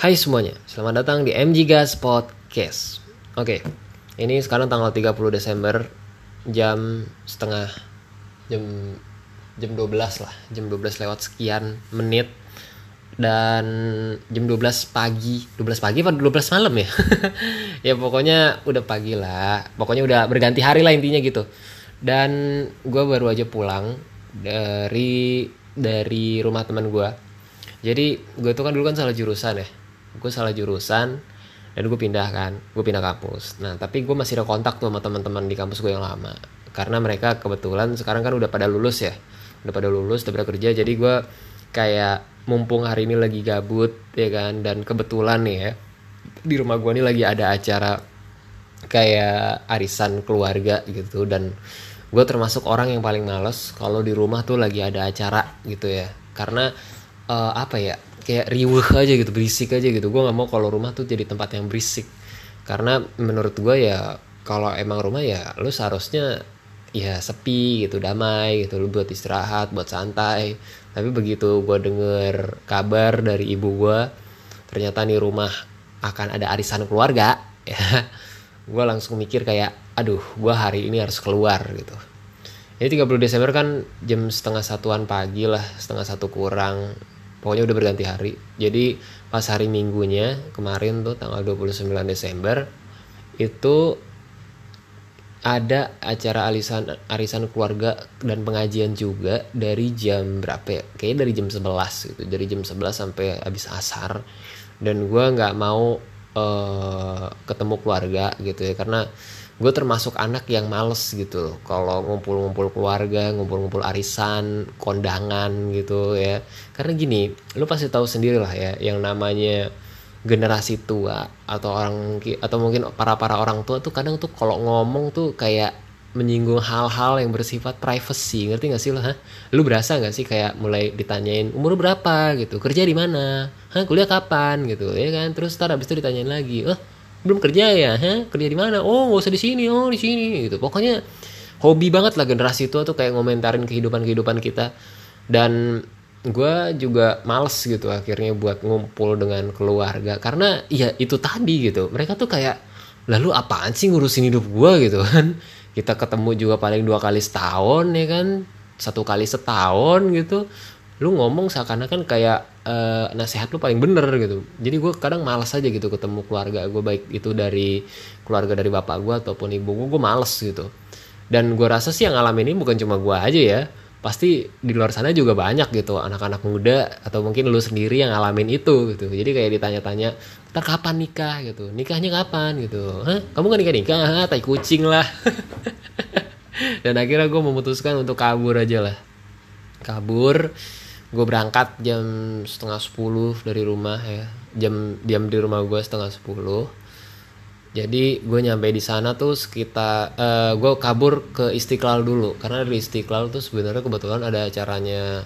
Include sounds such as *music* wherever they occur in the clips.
Hai semuanya, selamat datang di MG Gas Podcast. Oke, ini sekarang tanggal 30 Desember Jam setengah Jam jam 12 lah Jam 12 lewat sekian menit Dan jam 12 pagi 12 pagi apa 12 malam ya? *laughs* ya pokoknya udah pagi lah Pokoknya udah berganti hari lah intinya gitu. Dan gue baru aja pulang Dari dari rumah teman gue jadi gue tuh kan dulu kan salah jurusan ya gue salah jurusan dan gue pindah kan gue pindah kampus. Nah tapi gue masih ada kontak tuh sama teman-teman di kampus gue yang lama. Karena mereka kebetulan sekarang kan udah pada lulus ya udah pada lulus udah pada kerja jadi gue kayak mumpung hari ini lagi gabut ya kan dan kebetulan nih ya di rumah gue nih lagi ada acara kayak arisan keluarga gitu. Dan gue termasuk orang yang paling males kalau di rumah tuh lagi ada acara gitu ya. Karena uh, apa ya kayak riuh aja gitu berisik aja gitu. Gue nggak mau kalau rumah tuh jadi tempat yang berisik. Karena menurut gue ya kalau emang rumah ya lu seharusnya ya sepi gitu damai gitu. Lu buat istirahat buat santai. Tapi begitu gue denger kabar dari ibu gue ternyata nih rumah akan ada arisan keluarga *laughs* ya gue langsung mikir kayak aduh gue hari ini harus keluar gitu. Ini 30 Desember kan jam setengah satuan pagi lah setengah satu kurang pokoknya udah berganti hari jadi pas hari minggunya kemarin tuh tanggal 29 Desember itu ada acara arisan arisan keluarga dan pengajian juga dari jam berapa ya? Kayaknya dari jam 11 gitu. Dari jam 11 sampai habis asar. Dan gue nggak mau uh, ketemu keluarga gitu ya karena gue termasuk anak yang males gitu kalau ngumpul-ngumpul keluarga ngumpul-ngumpul arisan kondangan gitu ya. Karena gini lu pasti tahu sendiri lah ya yang namanya generasi tua atau orang atau mungkin para para orang tua tuh kadang tuh kalau ngomong tuh kayak menyinggung hal-hal yang bersifat privacy. Ngerti gak sih lo? Ha? Lu berasa gak sih kayak mulai ditanyain umur berapa? gitu. Kerja di mana? Hah, kuliah kapan? gitu ya kan? Terus ntar abis itu ditanyain lagi oh belum kerja ya Hah? kerja di mana? Oh gak usah di sini oh di sini gitu. Pokoknya hobi banget lah generasi tua tuh kayak ngomentarin kehidupan kehidupan kita. Dan gue juga males gitu akhirnya buat ngumpul dengan keluarga. Karena ya itu tadi gitu. Mereka tuh kayak lalu apaan sih ngurusin hidup gue gitu kan. *laughs* Kita ketemu juga paling dua kali setahun ya kan? Satu kali setahun gitu. Lu ngomong seakan-akan kayak uh, nasihat lu paling bener gitu. Jadi gue kadang malas aja gitu ketemu keluarga gue baik itu dari keluarga dari bapak gue ataupun ibu gue gue males gitu. Dan gue rasa sih yang ngalamin ini bukan cuma gue aja ya. Pasti di luar sana juga banyak gitu anak-anak muda atau mungkin lu sendiri yang ngalamin itu gitu. Jadi kayak ditanya-tanya ntar kapan nikah? gitu. Nikahnya kapan? gitu. Hah? Kamu gak nikah nikah Hah, tai kucing lah. *laughs* Dan akhirnya gue memutuskan untuk kabur aja lah. Kabur gue berangkat jam setengah sepuluh dari rumah ya. Jam diam di rumah gue setengah sepuluh. Jadi gue nyampe di sana tuh sekitar uh, gue kabur ke Istiqlal dulu. Karena di Istiqlal tuh sebenarnya kebetulan ada acaranya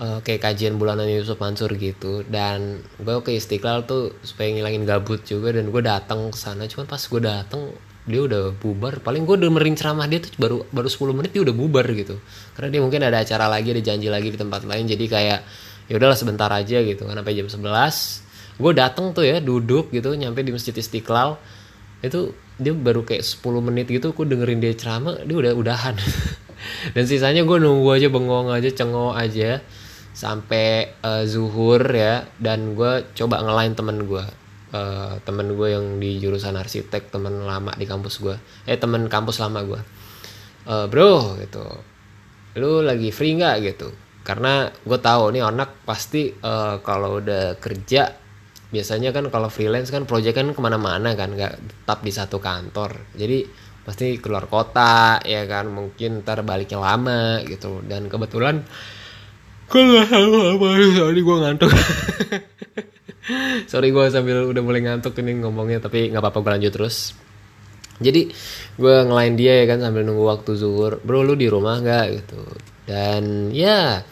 uh, kayak kajian bulanan Yusuf Mansur gitu. Dan gue ke Istiqlal tuh supaya ngilangin gabut juga dan gue datang ke sana. Cuman pas gue datang dia udah bubar. Paling gue dengerin ceramah dia tuh baru baru 10 menit dia udah bubar gitu. Karena dia mungkin ada acara lagi ada janji lagi di tempat lain. Jadi kayak ya udahlah sebentar aja gitu kan sampai jam 11 gue datang tuh ya duduk gitu nyampe di masjid Istiqlal. Itu dia baru kayak 10 menit gitu aku dengerin dia ceramah dia udah udahan. *laughs* Dan sisanya gue nunggu aja bengong aja cengok aja sampai uh, zuhur ya. Dan gue coba ngelain temen gue uh, temen gue yang di jurusan arsitek temen lama di kampus gue eh temen kampus lama gue uh, bro gitu. Lu lagi free nggak gitu? Karena gue tahu nih anak pasti uh, kalau udah kerja biasanya kan kalau freelance kan proyek kan ke mana-mana kan nggak tetap di satu kantor. Jadi pasti keluar kota ya kan mungkin ntar baliknya lama gitu. Dan kebetulan gue nggak tahu apa sorry gue ngantuk *laughs* *laughs* sorry gue sambil udah mulai ngantuk ini ngomongnya tapi nggak apa-apa gue lanjut terus. Jadi gue ngelain dia ya kan sambil nunggu waktu zuhur. Bro lu di rumah nggak? Gitu. Dan ya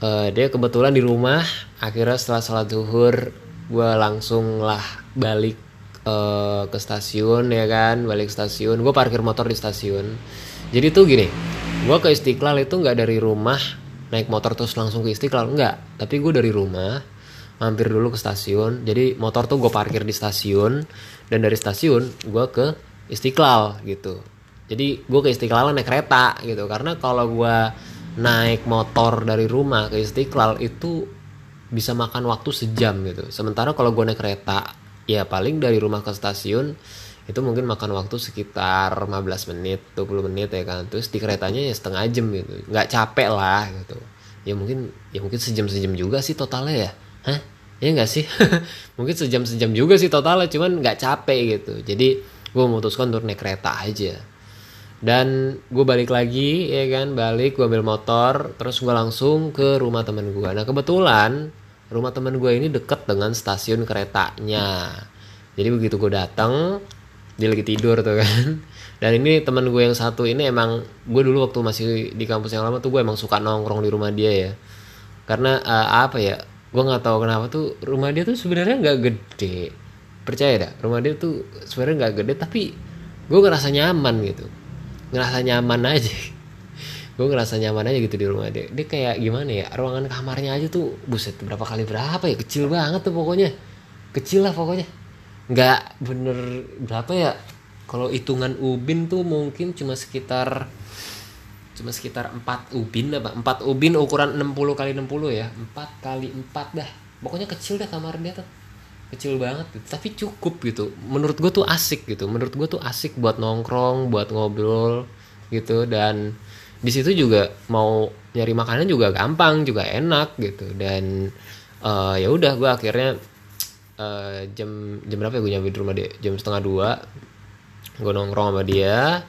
uh, dia kebetulan di rumah. Akhirnya setelah salat zuhur gue langsung lah balik uh, ke stasiun ya kan balik stasiun. Gue parkir motor di stasiun. Jadi tuh gini gue ke Istiqlal itu nggak dari rumah naik motor terus langsung ke Istiqlal nggak. Tapi gue dari rumah mampir dulu ke stasiun. Jadi motor tuh gue parkir di stasiun dan dari stasiun gue ke Istiqlal gitu. Jadi gue ke Istiqlal naik kereta gitu. Karena kalau gue naik motor dari rumah ke Istiqlal itu bisa makan waktu sejam gitu. Sementara kalau gue naik kereta ya paling dari rumah ke stasiun itu mungkin makan waktu sekitar 15 menit 20 menit ya kan. Terus di keretanya ya setengah jam gitu. Nggak capek lah gitu. Ya mungkin ya mungkin sejam sejam juga sih totalnya ya hah? Ya nggak sih? *laughs* Mungkin sejam sejam juga sih totalnya cuman nggak capek gitu. Jadi gue memutuskan untuk naik kereta aja. Dan gue balik lagi ya kan? Balik gue ambil motor terus gue langsung ke rumah temen gue nah kebetulan rumah temen gue ini deket dengan stasiun keretanya. Jadi begitu gue datang dia lagi tidur tuh kan. *laughs* Dan ini teman gue yang satu ini emang gue dulu waktu masih di kampus yang lama tuh gue emang suka nongkrong di rumah dia ya. Karena uh, apa ya gue nggak tahu kenapa tuh rumah dia tuh sebenarnya nggak gede. Percaya dah rumah dia tuh sebenarnya nggak gede tapi gue ngerasa nyaman gitu. Ngerasa nyaman aja. *laughs* Gue ngerasa nyaman aja gitu di rumah dia. Dia kayak gimana ya ruangan kamarnya aja tuh buset berapa kali berapa ya? Kecil banget tuh pokoknya. Kecil lah pokoknya. Nggak bener berapa ya? Kalau hitungan ubin tuh mungkin cuma sekitar cuma sekitar 4 ubin apa? 4 ubin ukuran 60 kali 60 ya? 4 kali 4 dah. Pokoknya kecil dah kamar dia tuh. Kecil banget gitu. tapi cukup gitu. Menurut gue tuh asik gitu. Menurut gue tuh asik buat nongkrong buat ngobrol gitu. Dan di situ juga mau nyari makanan juga gampang juga enak gitu. Dan uh, ya udah gue akhirnya uh, jam jam berapa ya gue nyampe di rumah dia? Jam setengah dua. Gue nongkrong sama dia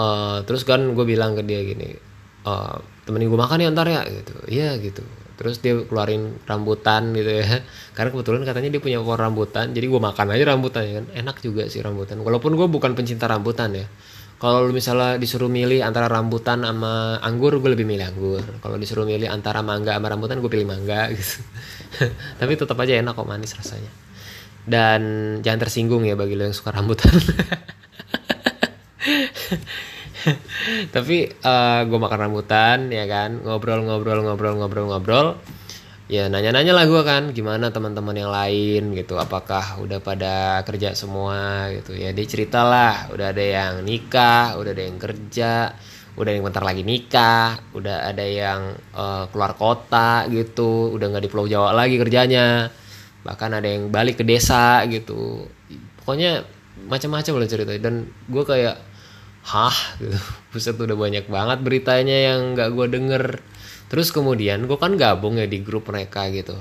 uh, terus kan gue bilang ke dia gini uh, temenin gue makan ya ntar ya gitu. Iya gitu. Terus dia keluarin rambutan gitu ya. *laughs* Karena kebetulan katanya dia punya pohon rambutan jadi gue makan aja rambutan ya kan. Enak juga sih rambutan. Walaupun gue bukan pencinta rambutan ya. Kalau misalnya disuruh milih antara rambutan sama anggur gue lebih milih anggur. Kalau disuruh milih antara mangga sama rambutan gue pilih mangga *laughs* gitu. Tapi tetap aja enak kok manis rasanya. Dan jangan tersinggung ya bagi lo yang suka rambutan *laughs* *laughs* tapi uh, gue makan rambutan ya kan. Ngobrol ngobrol ngobrol ngobrol ngobrol. Ya nanya-nanya lah gue kan gimana teman-teman yang lain gitu. Apakah udah pada kerja semua gitu. Ya dia cerita lah. Udah ada yang nikah udah ada yang kerja udah yang bentar lagi nikah udah ada yang uh, keluar kota gitu. Udah nggak di Pulau Jawa lagi kerjanya. Bahkan ada yang balik ke desa gitu. Pokoknya macam-macam lah cerita dan gue kayak hah? *laughs* Buset udah banyak banget beritanya yang nggak gue denger. Terus kemudian gue kan gabung ya di grup mereka gitu.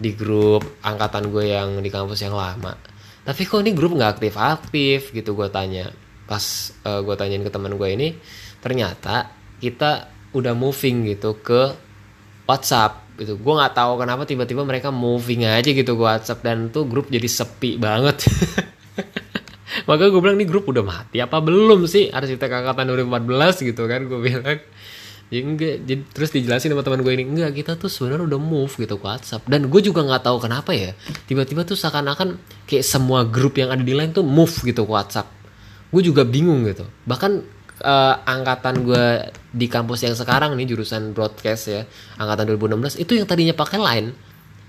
Di grup angkatan gue yang di kampus yang lama. Tapi kok ini grup nggak aktif aktif gitu gue tanya. Pas uh, eh, gue tanyain ke teman gue ini ternyata kita udah moving gitu ke WhatsApp gitu. Gue nggak tahu kenapa tiba-tiba mereka moving aja gitu ke WhatsApp dan tuh grup jadi sepi banget *laughs* maka gue bilang nih grup udah mati apa belum sih? Arsitek angkatan 2014 gitu kan gue bilang. Ya enggak jadi terus dijelasin sama teman gue ini enggak kita tuh sebenarnya udah move gitu ke WhatsApp. Dan gue juga nggak tahu kenapa ya tiba-tiba tuh seakan-akan kayak semua grup yang ada di lain tuh move gitu ke WhatsApp. Gue juga bingung gitu. Bahkan uh, angkatan gue di kampus yang sekarang nih jurusan broadcast ya angkatan 2016 itu yang tadinya pakai line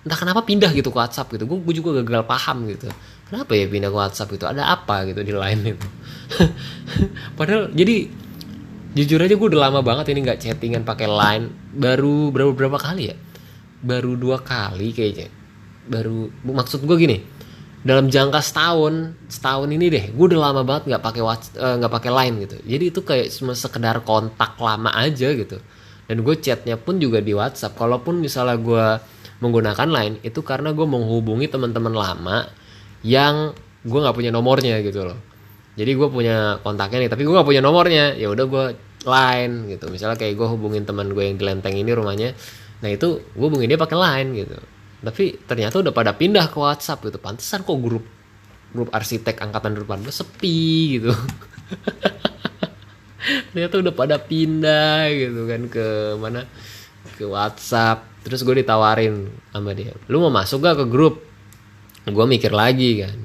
entah kenapa pindah gitu ke WhatsApp gitu. Gue juga gagal paham gitu kenapa ya pindah ke WhatsApp gitu? Ada apa gitu di line itu? *laughs* Padahal jadi jujur aja gue udah lama banget ini nggak chattingan pakai line. Baru berapa berapa kali ya? Baru dua kali kayaknya. Baru maksud gue gini dalam jangka setahun setahun ini deh gue udah lama banget nggak pakai eh, nggak uh, pakai line gitu. Jadi itu kayak cuma sekedar kontak lama aja gitu. Dan gue chatnya pun juga di WhatsApp. Kalaupun misalnya gue menggunakan line itu karena gue menghubungi teman-teman lama yang gue nggak punya nomornya gitu loh. Jadi gue punya kontaknya nih tapi gue gak punya nomornya. Ya udah gue line gitu. Misalnya kayak gue hubungin teman gue yang di lenteng ini rumahnya nah itu gue hubungin dia pakai line gitu. Tapi ternyata udah pada pindah ke WhatsApp gitu. Pantesan kok grup grup arsitek angkatan depan gue sepi gitu. *laughs* Ternyata udah pada pindah gitu kan ke mana? Ke WhatsApp. Terus gue ditawarin sama dia lu mau masuk gak ke grup gue mikir lagi kan.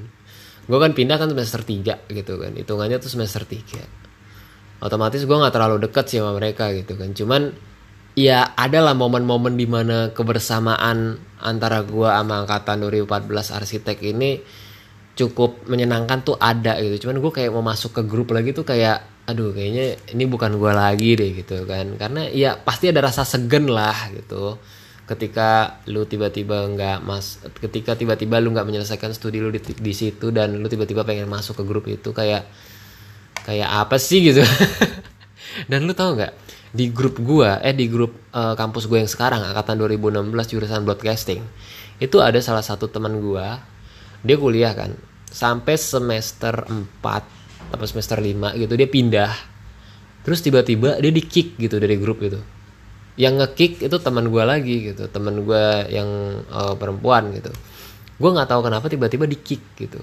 Gue kan pindah kan semester 3 gitu kan. Hitungannya tuh semester 3 otomatis gue nggak terlalu deket sih sama mereka gitu kan. Cuman ya ada lah momen-momen di mana kebersamaan antara gua sama angkatan 2014 arsitek ini cukup menyenangkan tuh ada gitu. Cuman gue kayak mau masuk ke grup lagi tuh kayak aduh kayaknya ini bukan gue lagi deh gitu kan. Karena ya pasti ada rasa segen lah gitu ketika lu tiba-tiba nggak mas ketika tiba-tiba lu nggak menyelesaikan studi lu di, di situ dan lu tiba-tiba pengen masuk ke grup itu kayak kayak apa sih gitu? *laughs* Dan lu tau nggak? Di grup gua eh di grup uh, kampus gue yang sekarang angkatan 2016 jurusan broadcasting itu ada salah satu teman gua dia kuliah kan sampai semester 4 atau semester 5 gitu dia pindah. Terus tiba-tiba dia di kick gitu dari grup gitu yang ngekick itu teman gue lagi gitu teman gue yang uh, perempuan gitu. Gue nggak tahu kenapa tiba-tiba di kick gitu.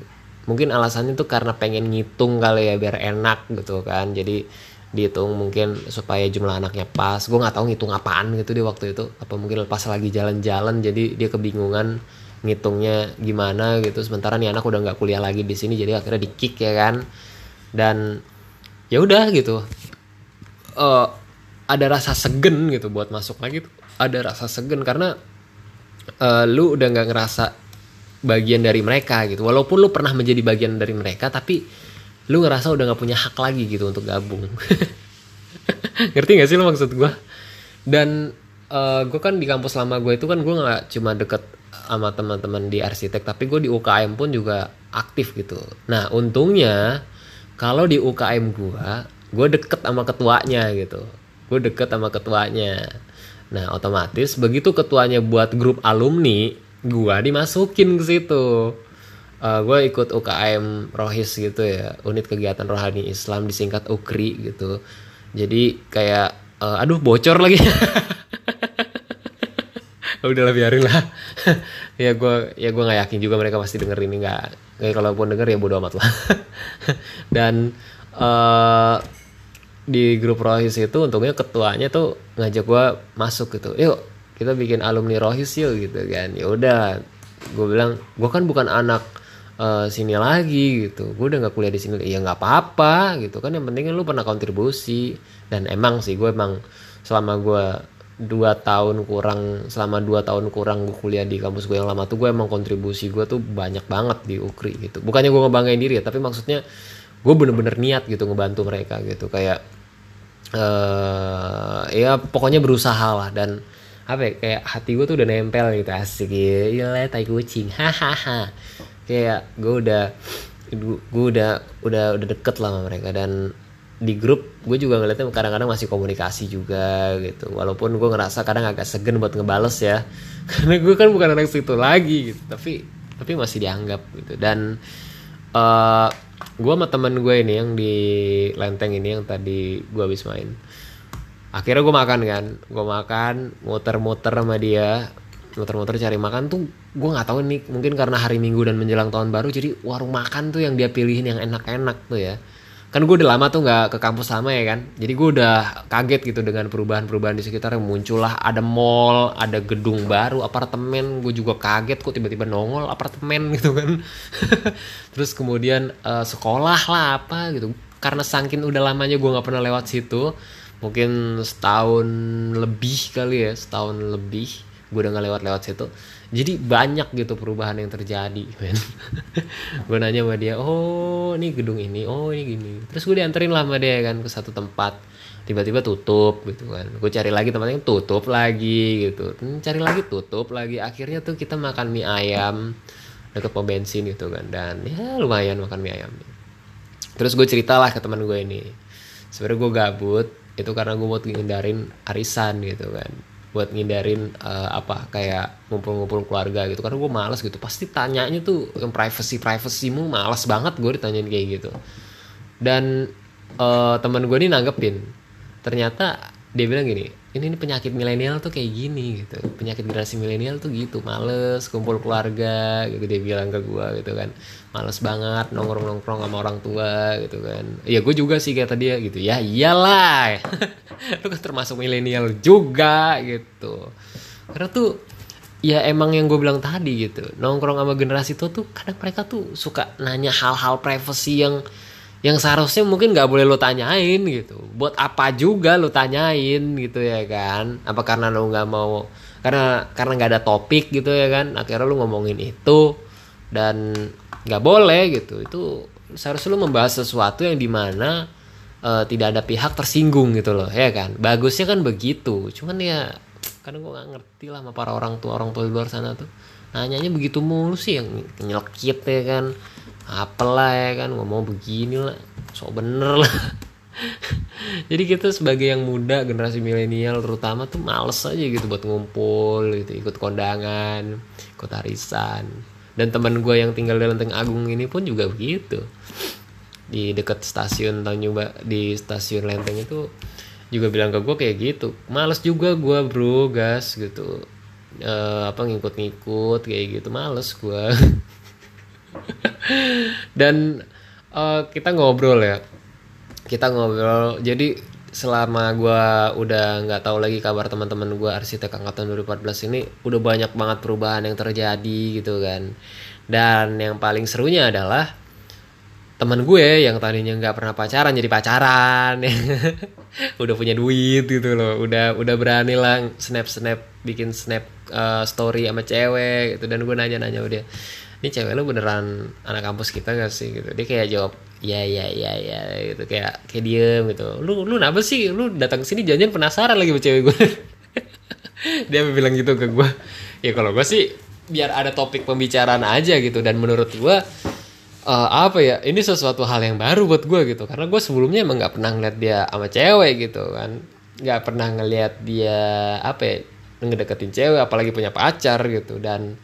Mungkin alasannya tuh karena pengen ngitung kali ya biar enak gitu kan. Jadi dihitung mungkin supaya jumlah anaknya pas. Gue nggak tahu ngitung apaan gitu di waktu itu. Apa mungkin pas lagi jalan-jalan jadi dia kebingungan ngitungnya gimana gitu. Sementara nih anak udah nggak kuliah lagi di sini jadi akhirnya di kick ya kan. Dan ya udah gitu. Uh, ada rasa segen gitu buat masuk lagi tuh. Ada rasa segen karena uh, lu udah nggak ngerasa bagian dari mereka gitu. Walaupun lu pernah menjadi bagian dari mereka tapi lu ngerasa udah nggak punya hak lagi gitu untuk gabung. *laughs* Ngerti gak sih lu maksud gue dan uh, eh, gue kan di kampus lama gue itu kan gue nggak cuma deket sama teman-teman di arsitek tapi gue di UKM pun juga aktif gitu. Nah untungnya kalau di UKM gue gue deket sama ketuanya gitu gue deket sama ketuanya. Nah otomatis begitu ketuanya buat grup alumni gue dimasukin ke situ. Uh, eh, gue ikut UKM Rohis gitu ya unit kegiatan rohani Islam disingkat UKRI gitu. Jadi kayak uh, aduh bocor lagi. *laughs* Udahlah biarin lah. *laughs* Ya gue ya gue nggak yakin juga mereka pasti denger ini nggak kayak kalaupun denger ya bodo amat lah. *laughs* Dan uh, di grup rohis itu untungnya ketuanya tuh ngajak gue masuk gitu. Yuk kita bikin alumni rohis yuk gitu kan. Ya udah gue bilang gue kan bukan anak uh, sini lagi gitu. Gue udah nggak kuliah di sini. Ya nggak apa-apa gitu kan. Yang penting lu pernah kontribusi. Dan emang sih gue emang selama gue dua tahun kurang selama dua tahun kurang gue kuliah di kampus gue yang lama tuh gue emang kontribusi gue tuh banyak banget di Ukri gitu. Bukannya gue ngebanggain diri ya tapi maksudnya gue bener-bener niat gitu ngebantu mereka gitu. Kayak uh, ya pokoknya berusaha lah dan apa ya, kayak hati gue tuh udah nempel gitu asik. Ya iya tai kucing. Hahaha. Kayak gue udah gue udah udah udah deket lah sama mereka dan di grup gue juga ngeliatnya kadang-kadang masih komunikasi juga gitu. Walaupun gue ngerasa kadang agak segen buat ngebales ya. *laughs* Karena gue kan bukan anak situ lagi gitu tapi tapi masih dianggap gitu. Dan uh, gue sama temen gue ini yang di lenteng ini yang tadi gue habis main. Akhirnya gue makan kan. Gue makan muter-muter sama dia. Muter-muter cari makan tuh gue nggak tahu nih. Mungkin karena hari minggu dan menjelang tahun baru jadi warung makan tuh yang dia pilihin yang enak-enak tuh ya kan gue udah lama tuh nggak ke kampus sama ya kan? Jadi gue udah kaget gitu dengan perubahan-perubahan di sekitar yang muncullah ada mall ada gedung baru apartemen. Gue juga kaget kok tiba-tiba nongol apartemen *laughs* gitu kan. Terus kemudian uh, sekolah lah apa gitu. Karena sangkin udah lamanya gue nggak pernah lewat situ mungkin setahun lebih kali ya setahun lebih gue udah nggak lewat-lewat situ jadi banyak gitu perubahan yang terjadi men. *laughs* Gue nanya sama dia oh ini gedung ini oh ini gini. Terus gue dianterin lah sama dia kan ke satu tempat. Tiba-tiba tutup gitu kan. Gue cari lagi tempatnya tutup lagi gitu. Hmm, cari lagi tutup lagi. Akhirnya tuh kita makan mie ayam deket pom bensin gitu kan. Dan ya lumayan makan mie ayam. Terus gue ceritalah ke teman gue ini. Sebenarnya gue gabut itu karena gue mau ngindarin arisan gitu kan buat ngindarin uh, apa kayak ngumpul-ngumpul keluarga gitu. Karena gue males gitu. Pasti tanyanya tuh yang privacy privacymu males banget gue ditanyain kayak gitu. Dan uh, teman gue ini nanggepin. Ternyata dia bilang gini ini, ini penyakit milenial tuh kayak gini gitu. Penyakit generasi milenial tuh gitu. Males kumpul keluarga gitu. Dia bilang ke gue gitu kan. Males banget nongkrong nongkrong sama orang tua gitu kan. Ya gue juga sih kata dia gitu. Ya iyalah. *laughs* Lu kan termasuk milenial juga gitu. Karena tuh ya emang yang gue bilang tadi gitu. Nongkrong sama generasi itu tuh kadang mereka tuh suka nanya hal-hal privacy yang yang seharusnya mungkin nggak boleh lo tanyain gitu. Buat apa juga lo tanyain gitu ya kan? Apa karena lo nggak mau karena karena nggak ada topik gitu ya kan? Akhirnya lo ngomongin itu dan nggak boleh gitu. Itu seharusnya lo membahas sesuatu yang di mana uh, tidak ada pihak tersinggung gitu loh ya kan? Bagusnya kan begitu. Cuman ya kadang gue nggak ngerti lah sama para orang tua orang tua di luar sana tuh. Nanyanya begitu mulu sih yang nyelkit ya kan apalah ya kan ngomong begini lah sok bener lah. *laughs* Jadi kita sebagai yang muda generasi milenial terutama tuh males aja gitu buat ngumpul gitu ikut kondangan ikut arisan. Dan teman gue yang tinggal di Lenteng Agung ini pun juga begitu. Di dekat stasiun Tanjung di stasiun Lenteng itu juga bilang ke gue kayak gitu males juga gue bro gas gitu. E, apa ngikut-ngikut kayak gitu males gue *laughs* dan uh, kita ngobrol ya. Kita ngobrol. Jadi selama gue udah nggak tahu lagi kabar teman-teman gue arsitek angkatan 2014 ini udah banyak banget perubahan yang terjadi gitu kan. Dan yang paling serunya adalah teman gue yang tadinya nggak pernah pacaran jadi pacaran. *laughs* Udah punya duit gitu loh. Udah udah berani lah snap snap bikin snap uh, story sama cewek gitu. Dan gue nanya nanya udah ini cewek lu beneran anak kampus kita gak sih? Gitu. Dia kayak jawab ya ya ya ya gitu. Kayak kayak diem gitu. Lu lu kenapa sih? Lu datang sini janjian penasaran lagi sama cewek gue *laughs* dia bilang gitu ke gue ya kalau gue sih biar ada topik pembicaraan aja gitu. Dan menurut gue uh, apa ya ini sesuatu hal yang baru buat gue gitu. Karena gue sebelumnya emang nggak pernah ngeliat dia sama cewek gitu kan. Nggak pernah ngeliat dia apa ya ngedeketin cewek apalagi punya pacar gitu. Dan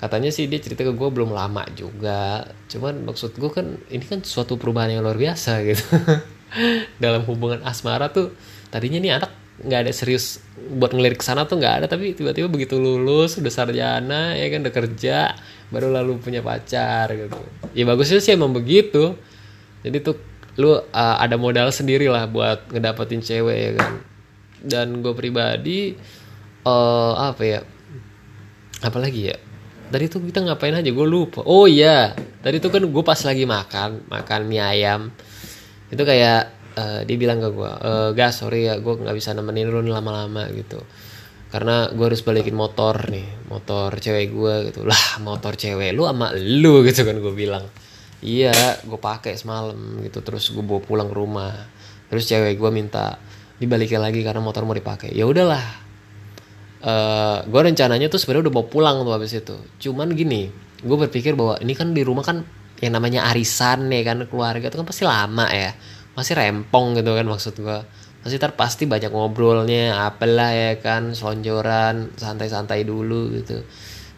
katanya sih dia cerita ke gue belum lama juga. Cuman maksud gue kan ini kan suatu perubahan yang luar biasa gitu. *laughs* Dalam hubungan asmara tuh tadinya nih anak nggak ada serius buat ngelirik ke sana tuh nggak ada tapi tiba-tiba begitu lulus udah sarjana ya kan udah kerja baru lalu punya pacar gitu. Ya bagusnya sih emang begitu. Jadi tuh lu uh, ada modal sendiri lah buat ngedapetin cewek ya kan. Dan gue pribadi uh, apa ya apalagi ya tadi tuh kita ngapain aja? Gue lupa. Oh iya. Tadi tuh kan gue pas lagi makan makan mie ayam. Itu kayak uh, dia bilang ke gue e, gas sorry ya gue nggak bisa nemenin lu lama-lama gitu. Karena gue harus balikin motor nih motor cewek gue gitu. Lah motor cewek lu sama lu gitu kan gue bilang. Iya gue pakai semalam gitu. Terus gue bawa pulang rumah. Terus cewek gue minta dibalikin lagi karena motor mau dipakai. Ya udahlah uh, eh, gue rencananya tuh sebenarnya udah mau pulang tuh habis itu. Cuman gini gue berpikir bahwa ini kan di rumah kan yang namanya arisan nih kan keluarga itu kan pasti lama ya. Masih rempong gitu kan maksud gue pasti ntar pasti banyak ngobrolnya apalah ya kan selonjoran santai-santai dulu gitu.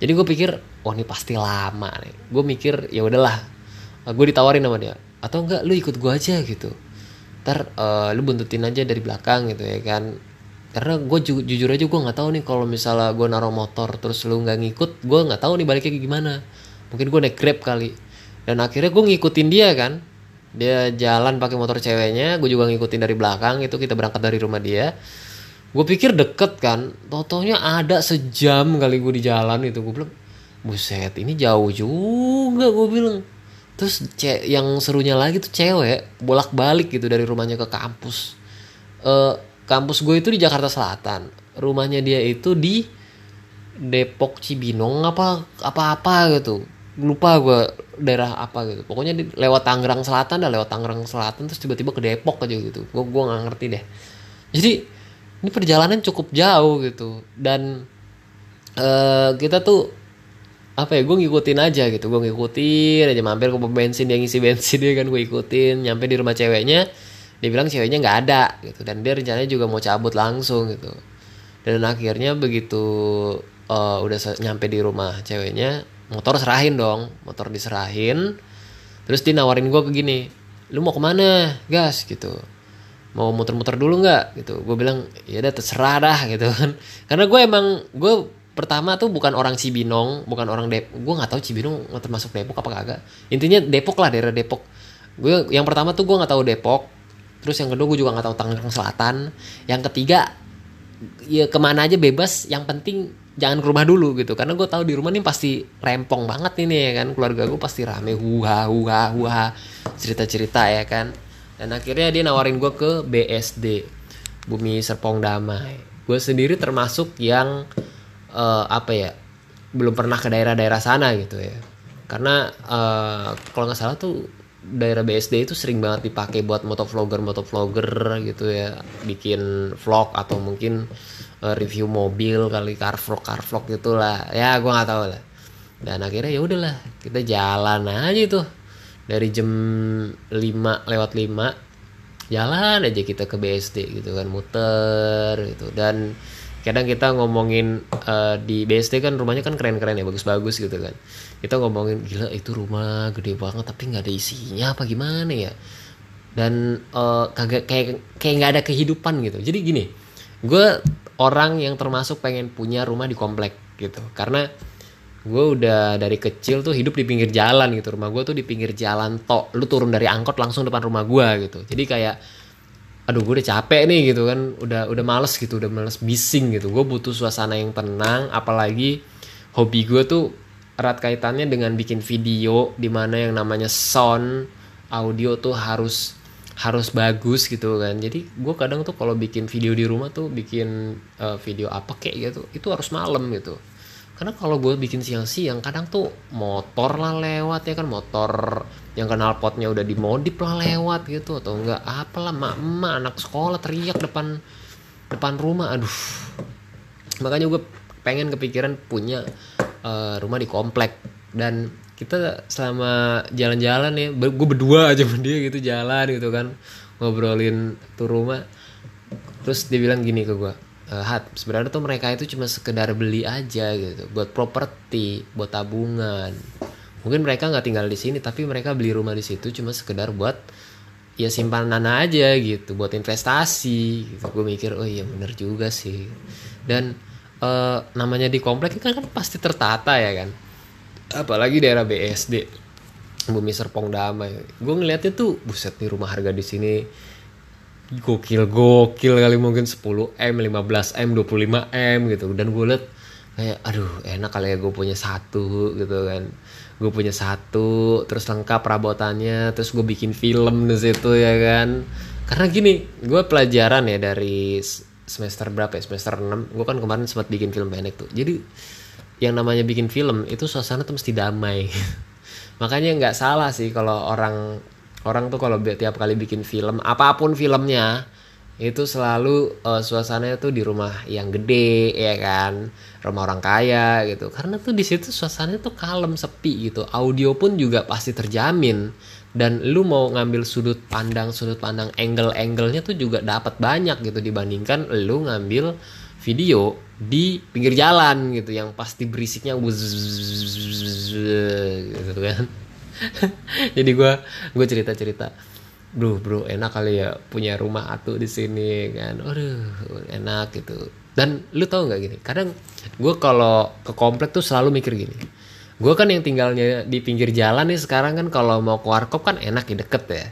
Jadi gue pikir wah ini pasti lama nih. Gue mikir ya udahlah. Gue ditawarin sama dia atau enggak lu ikut gue aja gitu. Ntar uh, lu buntutin aja dari belakang gitu ya kan karena gue ju jujur aja gue nggak tahu nih kalau misalnya gue naruh motor terus lu nggak ngikut gue nggak tahu nih baliknya gimana. Mungkin gue naik grab kali. Dan akhirnya gue ngikutin dia kan. Dia jalan pakai motor ceweknya gue juga ngikutin dari belakang itu kita berangkat dari rumah dia. Gue pikir deket kan. Totonya ada sejam kali gue di jalan itu gue bilang buset ini jauh juga gue bilang. Terus yang serunya lagi tuh cewek bolak balik gitu dari rumahnya ke kampus. Uh, kampus gue itu di Jakarta Selatan. Rumahnya dia itu di Depok Cibinong apa apa apa gitu. Lupa gue daerah apa gitu. Pokoknya di, lewat Tangerang Selatan dah lewat Tangerang Selatan terus tiba-tiba ke Depok aja gitu. Gue gue nggak ngerti deh. Jadi ini perjalanan cukup jauh gitu. Dan uh, kita tuh apa ya gue ngikutin aja gitu. Gue ngikutin aja mampir ke bensin dia ngisi bensin dia kan gue ikutin. Nyampe di rumah ceweknya dia bilang ceweknya nggak ada gitu. Dan dia rencananya juga mau cabut langsung gitu. Dan akhirnya begitu uh, udah nyampe di rumah ceweknya motor serahin dong motor diserahin. Terus dia nawarin gue ke gini lu mau ke mana gas? gitu. Mau muter-muter dulu nggak? gitu. Gue bilang ya udah terserah dah *laughs* gitu kan. Karena gue emang gue pertama tuh bukan orang Cibinong bukan orang Depok gue nggak tahu Cibinong termasuk Depok apa kagak. Intinya Depok lah daerah Depok. Gue yang pertama tuh gue nggak tahu Depok terus yang kedua gue juga nggak tahu Tangerang Selatan. Yang ketiga ya ke mana aja bebas. Yang penting jangan ke rumah dulu gitu. Karena gue tahu di rumah nih pasti rempong banget ini ya kan. Keluarga gue pasti rame. Huha huha huha. Cerita cerita ya kan. Dan akhirnya dia nawarin gue ke BSD Bumi Serpong Damai. Gue sendiri termasuk yang uh, apa ya belum pernah ke daerah-daerah sana gitu ya. Karena uh, kalau nggak salah tuh daerah BSD itu sering banget dipakai buat motovlogger motovlogger gitu ya. Bikin vlog atau mungkin uh, review mobil kali car vlog car vlog gitulah. Ya gue nggak tahu lah. Dan akhirnya ya udahlah kita jalan aja tuh dari jam 5 lewat 5 jalan aja kita ke BSD gitu kan muter gitu. Dan kadang kita ngomongin uh, di BSD kan rumahnya kan keren-keren ya bagus-bagus gitu kan. Kita ngomongin gila itu rumah gede banget tapi nggak ada isinya apa gimana ya? Dan uh, kagak kayak kayak nggak ada kehidupan gitu. Jadi gini gue orang yang termasuk pengen punya rumah di komplek gitu. Karena gue udah dari kecil tuh hidup di pinggir jalan gitu. Rumah gue tuh di pinggir jalan tok. Lu turun dari angkot langsung depan rumah gue gitu. Jadi kayak aduh gue udah capek nih gitu kan. Udah udah males gitu udah males bising gitu. Gue butuh suasana yang tenang apalagi hobi gue tuh erat kaitannya dengan bikin video di mana yang namanya sound audio tuh harus harus bagus gitu kan. Jadi gue kadang tuh kalau bikin video di rumah tuh bikin uh, video apa kayak gitu itu harus malam gitu. Karena kalau gue bikin siang-siang kadang tuh motor lah lewat ya kan. Motor yang kenal potnya udah dimodif lah lewat gitu atau enggak apalah mak emak anak sekolah teriak depan depan rumah aduh. Makanya gue pengen kepikiran punya uh, rumah di komplek. Dan kita selama jalan-jalan ya gue berdua aja sama dia gitu jalan gitu kan ngobrolin tuh rumah. Terus dia bilang gini ke gue uh, hat sebenarnya tuh mereka itu cuma sekedar beli aja gitu buat properti buat tabungan mungkin mereka nggak tinggal di sini tapi mereka beli rumah di situ cuma sekedar buat ya simpanan aja gitu buat investasi gitu. Gue mikir oh iya bener juga sih. Dan uh, namanya di komplek kan kan pasti tertata ya kan. Apalagi daerah BSD Bumi Serpong Damai. Gue ngeliatnya tuh buset nih rumah harga di sini gokil gokil kali mungkin 10 m 15 m 25 m gitu. Dan gue liat kayak aduh enak kali ya gue punya satu gitu kan gue punya satu terus lengkap perabotannya terus gue bikin film di situ ya kan? Karena gini gue pelajaran ya dari semester berapa ya? Semester 6 gue kan kemarin sempat bikin film pendek tuh. Jadi yang namanya bikin film itu suasana tuh mesti damai. *laughs* Makanya nggak salah sih kalau orang orang tuh kalau tiap kali bikin film apa pun filmnya itu selalu uh, suasananya tuh di rumah yang gede ya kan? Rumah orang kaya gitu. Karena tuh di situ suasananya tuh kalem sepi gitu. Audio pun juga pasti terjamin. Dan lu mau ngambil sudut pandang sudut pandang angle angle-nya tuh juga dapat banyak gitu. Dibandingkan lu ngambil video di pinggir jalan gitu. Yang pasti berisiknya gitu kan. *laughs* Jadi gue gue cerita cerita bro bro enak kali ya punya rumah atuh di sini kan. Aduh enak gitu. Dan lu tau nggak gini kadang gue kalau ke komplek tuh selalu mikir gini. Gue kan yang tinggalnya di pinggir jalan nih sekarang kan kalau mau ke warkop kan enak ya deket ya.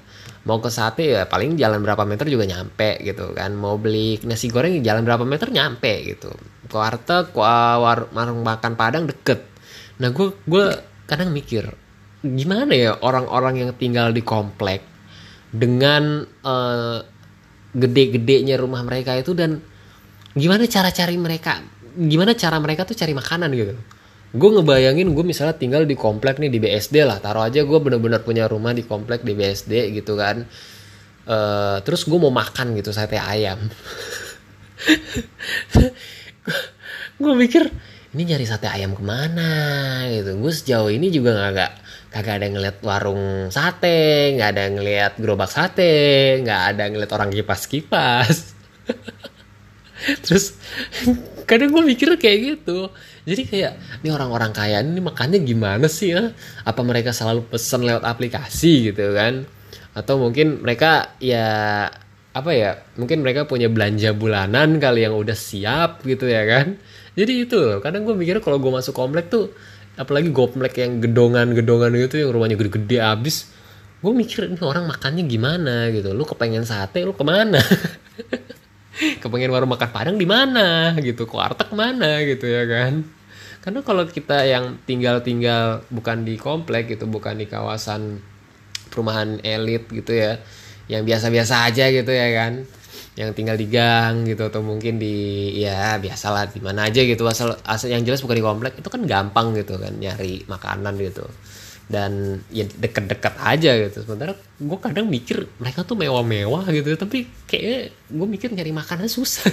Mau ke sate ya paling jalan berapa meter juga nyampe gitu kan. Mau beli nasi goreng jalan berapa meter nyampe gitu. Ke warteg ke war, warung makan padang deket. Nah gue gue kadang mikir gimana ya orang-orang yang tinggal di komplek dengan uh, gede-gedenya rumah mereka itu dan gimana cara cari mereka gimana cara mereka tuh cari makanan gitu. Gue ngebayangin gue misalnya tinggal di komplek nih di BSD lah taruh aja gue bener-bener punya rumah di komplek di BSD gitu kan. Uh, terus gue mau makan gitu sate ayam. *laughs* Gue mikir ini nyari sate ayam ke mana? Gitu. Gue sejauh ini juga nggak kagak ada ngeliat warung sate nggak ada ngeliat gerobak sate nggak ada ngeliat orang kipas kipas. *laughs* Terus kadang gue mikir kayak gitu. Jadi kayak ini orang-orang kaya ini makannya gimana sih ya? Apa mereka selalu pesen lewat aplikasi gitu kan? Atau mungkin mereka ya apa ya mungkin mereka punya belanja bulanan kali yang udah siap gitu ya kan? Jadi itu kadang gue mikir kalau gue masuk komplek tuh apalagi goplek yang gedongan-gedongan gitu yang rumahnya gede-gede abis. Gue mikir ini orang makannya gimana? gitu. Lu kepengen sate lu ke mana? *laughs* Kepengen warung makan padang di mana? gitu. Warteg mana gitu ya kan. Karena kalau kita yang tinggal-tinggal bukan di komplek gitu bukan di kawasan perumahan elit gitu ya yang biasa-biasa aja gitu ya kan yang tinggal di gang gitu atau mungkin di ya biasalah di mana aja gitu. Asal asal yang jelas bukan di komplek itu kan gampang gitu kan nyari makanan gitu. Dan ya deket-deket aja gitu. Sementara gue kadang mikir mereka tuh mewah-mewah gitu tapi kayaknya gue mikir nyari makanan susah. *laughs*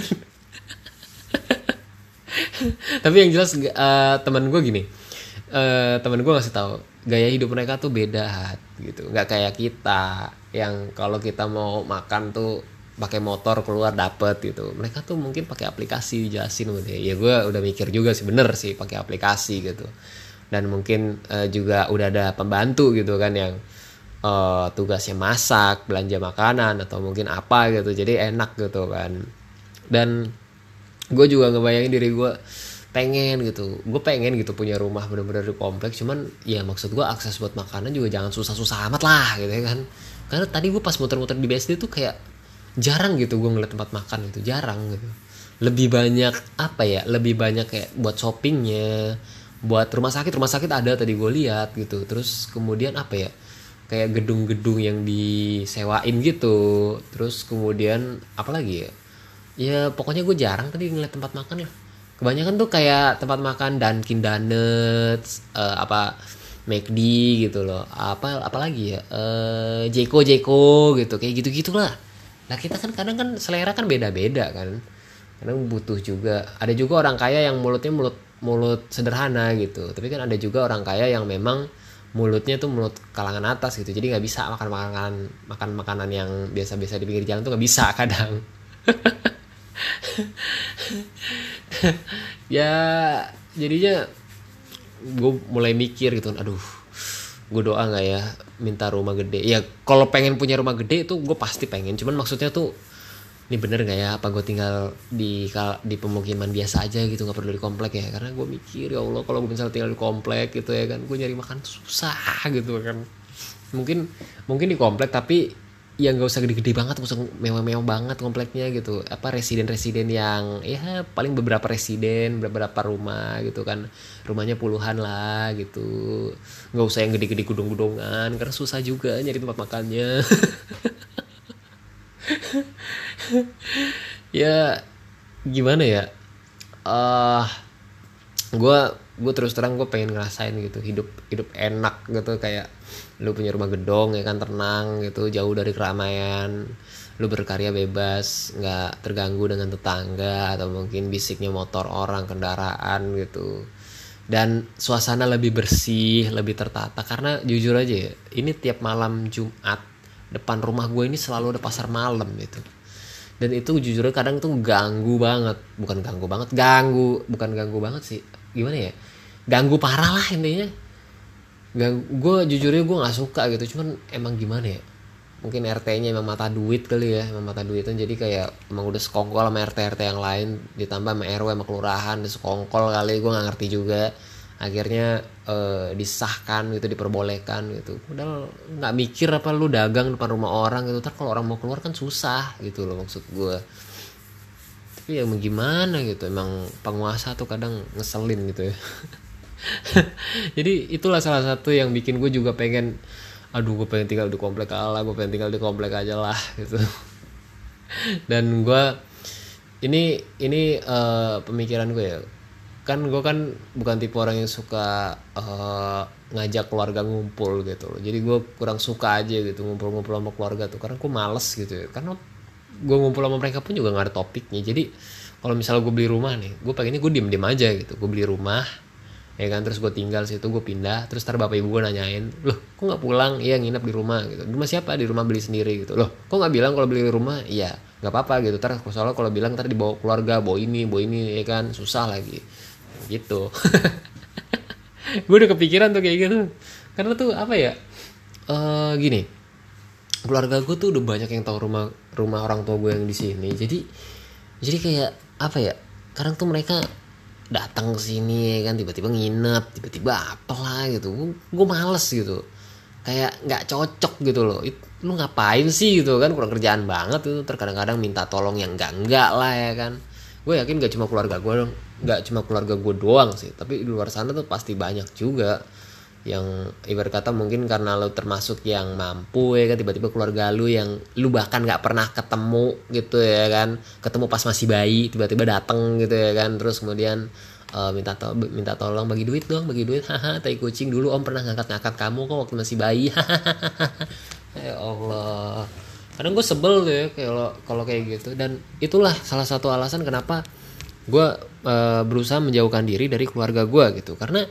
Tapi yang jelas uh, teman gue gini uh, teman gue ngasih tahu gaya hidup mereka tuh beda gitu. Nggak kayak kita yang kalau kita mau makan tuh pakai motor keluar dapet gitu. Mereka tuh mungkin pakai aplikasi dijelasin gitu ya. Gue udah mikir juga sih bener sih pakai aplikasi gitu. Dan mungkin uh, juga udah ada pembantu gitu kan yang uh, tugasnya masak belanja makanan atau mungkin apa gitu. Jadi enak gitu kan. Dan gue juga ngebayangin diri gue pengen gitu. Gue pengen gitu punya rumah bener-bener di kompleks. Cuman ya maksud gue akses buat makanan juga jangan susah-susah amat lah gitu ya kan. Karena tadi gue pas muter-muter di BSD tuh kayak jarang gitu gue ngeliat tempat makan gitu jarang gitu. Lebih banyak apa ya lebih banyak kayak buat shoppingnya buat rumah sakit. Rumah sakit ada tadi gue lihat gitu. Terus kemudian apa ya kayak gedung-gedung yang disewain gitu. Terus kemudian apa lagi ya? Ya pokoknya gue jarang tadi ngeliat tempat makan lah. Kebanyakan tuh kayak tempat makan Dunkin Donuts uh, apa McD gitu loh. Apa apalagi ya? Uh, Jeko Jeko gitu kayak gitu gitulah nah kita kan kadang kan selera kan beda-beda kan. Kadang butuh juga ada juga orang kaya yang mulutnya mulut mulut sederhana gitu. Tapi kan ada juga orang kaya yang memang mulutnya tuh mulut kalangan atas gitu. Jadi nggak bisa makan makanan makan makanan yang biasa-biasa di pinggir jalan tuh nggak bisa kadang. *laughs* Ya jadinya gue mulai mikir gitu. Aduh gue doa nggak ya minta rumah gede. Ya kalau pengen punya rumah gede itu gue pasti pengen. Cuman maksudnya tuh ini bener nggak ya apa gue tinggal di di pemukiman biasa aja gitu nggak perlu di komplek ya? Karena gue mikir ya allah kalau gue misalnya tinggal di komplek gitu ya kan gue nyari makan susah gitu kan. Mungkin mungkin di komplek tapi ya nggak usah gede-gede banget nggak usah mewah-mewah banget kompleknya gitu. Apa residen-residen yang ya paling beberapa residen beberapa rumah gitu kan. Rumahnya puluhan lah gitu. Nggak usah yang gede-gede gudung-gudungan karena susah juga nyari tempat makannya. *laughs* Ya gimana ya? Uh, gue gue terus terang gue pengen ngerasain gitu hidup hidup enak gitu kayak lu punya rumah gedong ya kan tenang gitu jauh dari keramaian lu berkarya bebas nggak terganggu dengan tetangga atau mungkin bisiknya motor orang kendaraan gitu. Dan suasana lebih bersih lebih tertata karena jujur aja ya ini tiap malam Jumat depan rumah gue ini selalu ada pasar malam gitu. Dan itu jujur kadang tuh ganggu banget bukan ganggu banget ganggu bukan ganggu banget sih gimana ya ganggu parah lah intinya gue jujurnya gue nggak suka gitu. Cuman emang gimana ya? Mungkin RT-nya emang mata duit kali ya emang mata duit jadi kayak emang udah sekongkol sama RT-RT yang lain ditambah sama RW sama kelurahan udah sekongkol kali. Gue nggak ngerti juga. Akhirnya eh, disahkan gitu diperbolehkan gitu. Padahal nggak mikir apa lu dagang depan rumah orang gitu. Ntar kalau orang mau keluar kan susah gitu loh maksud gue tapi ya gimana gitu? Emang penguasa tuh kadang ngeselin gitu ya *laughs* *laughs* jadi itulah salah satu yang bikin gue juga pengen aduh gue pengen tinggal di komplek kalah gue pengen tinggal di komplek aja lah *laughs* gitu. Dan gue ini ini uh, pemikiran gue ya. Kan gue kan bukan tipe orang yang suka uh, ngajak keluarga ngumpul gitu loh. Jadi gue kurang suka aja gitu ngumpul-ngumpul sama keluarga tuh. Karena gue males gitu ya. Karena gue ngumpul sama mereka pun juga gak ada topiknya. Jadi kalau misalnya gue beli rumah nih gue pengennya gue diem diem aja gitu. Gue beli rumah ya kan terus gue tinggal situ gue pindah terus ntar bapak ibu gue nanyain loh kok nggak pulang? Iya nginep di rumah gitu. Di rumah siapa? Di rumah beli sendiri gitu. Loh kok nggak bilang kalau beli di rumah? Iya nggak apa-apa gitu. Ntar soalnya kalau bilang ntar dibawa keluarga bawa ini bawa ini ya kan. Susah lagi. Gitu. *laughs* Gue udah kepikiran tuh kayak gitu. Karena tuh apa ya uh, gini keluarga gue tuh udah banyak yang tahu rumah rumah orang tua gue yang di sini. Jadi jadi kayak apa ya kadang tuh mereka datang ke sini ya kan? Tiba-tiba nginep tiba-tiba apalah gitu. Gue males gitu. Kayak nggak cocok gitu loh. It, lu ngapain sih gitu kan? Kurang kerjaan banget itu. Terkadang-kadang minta tolong yang enggak enggak lah ya kan? Gue yakin gak cuma keluarga gue dong. Nggak cuma keluarga gue doang sih. Tapi di luar sana tuh pasti banyak juga yang ibarat kata mungkin karena lo termasuk yang mampu ya kan tiba-tiba keluarga lu yang lu bahkan nggak pernah ketemu gitu ya kan. Ketemu pas masih bayi tiba-tiba dateng gitu ya kan. Terus kemudian uh, minta to minta tolong bagi duit dong bagi duit. *laughs* Haha tai kucing dulu om pernah ngangkat-ngangkat kamu kok waktu masih bayi? *laughs* Ya Allah. Kadang gue sebel tuh ya kalau kalau kayak gitu. Dan itulah salah satu alasan kenapa gue uh, berusaha menjauhkan diri dari keluarga gue gitu. Karena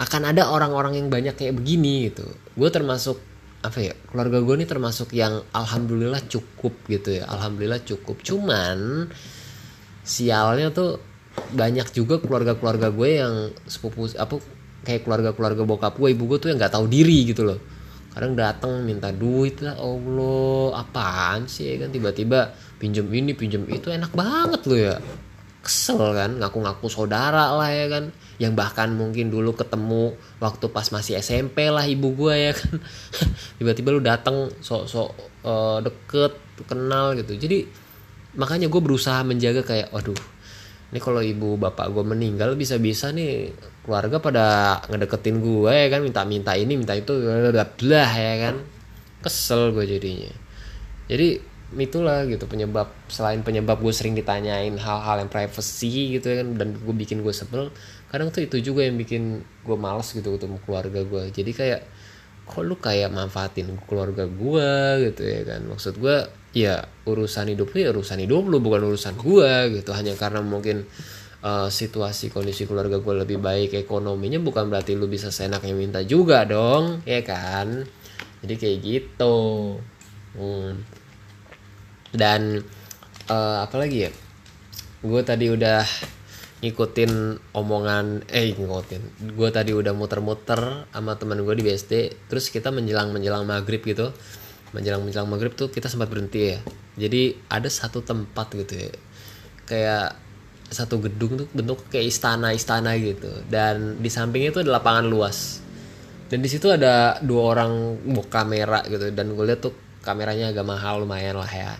akan ada orang-orang yang banyak kayak begini gitu. Gue termasuk apa ya keluarga gue ini termasuk yang alhamdulillah cukup gitu ya alhamdulillah cukup. Cuman sialnya tuh banyak juga keluarga-keluarga gue yang sepupu apa kayak keluarga-keluarga bokap gue ibu gue tuh yang nggak tahu diri gitu loh. Kadang datang minta duit lah allah apaan sih kan? Tiba-tiba pinjem ini pinjem itu enak banget loh ya. Kesel kan ngaku-ngaku saudara lah ya kan yang bahkan mungkin dulu ketemu waktu pas masih SMP lah ibu gue ya kan. *laughs* Tiba-tiba lu datang sok-sok uh, deket kenal gitu. Jadi makanya gue berusaha menjaga kayak waduh ini kalau ibu bapak gue meninggal bisa-bisa nih keluarga pada ngedeketin gue ya kan. Minta-minta ini minta itu lah ya kan. Kesel gue jadinya. Jadi itulah gitu penyebab selain penyebab gue sering ditanyain hal-hal yang privacy gitu ya kan dan gue bikin gue sebel kadang tuh itu juga yang bikin gue males gitu ketemu keluarga gue jadi kayak kok lu kayak manfaatin keluarga gue gitu ya kan? Maksud gue ya urusan hidup lu ya urusan hidup lu bukan urusan gue gitu. Hanya karena mungkin uh, situasi kondisi keluarga gue lebih baik ekonominya bukan berarti lu bisa seenaknya minta juga dong ya kan? Jadi kayak gitu. Hmm. dan uh, apa lagi ya? Gue tadi udah ngikutin omongan eh ngikutin. Gue tadi udah muter-muter sama teman gue di BSD terus kita menjelang menjelang maghrib gitu. Menjelang menjelang maghrib tuh kita sempat berhenti ya. Jadi ada satu tempat gitu ya. Kayak satu gedung tuh bentuk kayak istana istana gitu. Dan di sampingnya itu ada lapangan luas. Dan di situ ada dua orang bawa kamera gitu. Dan gue lihat tuh kameranya agak mahal lumayan lah ya.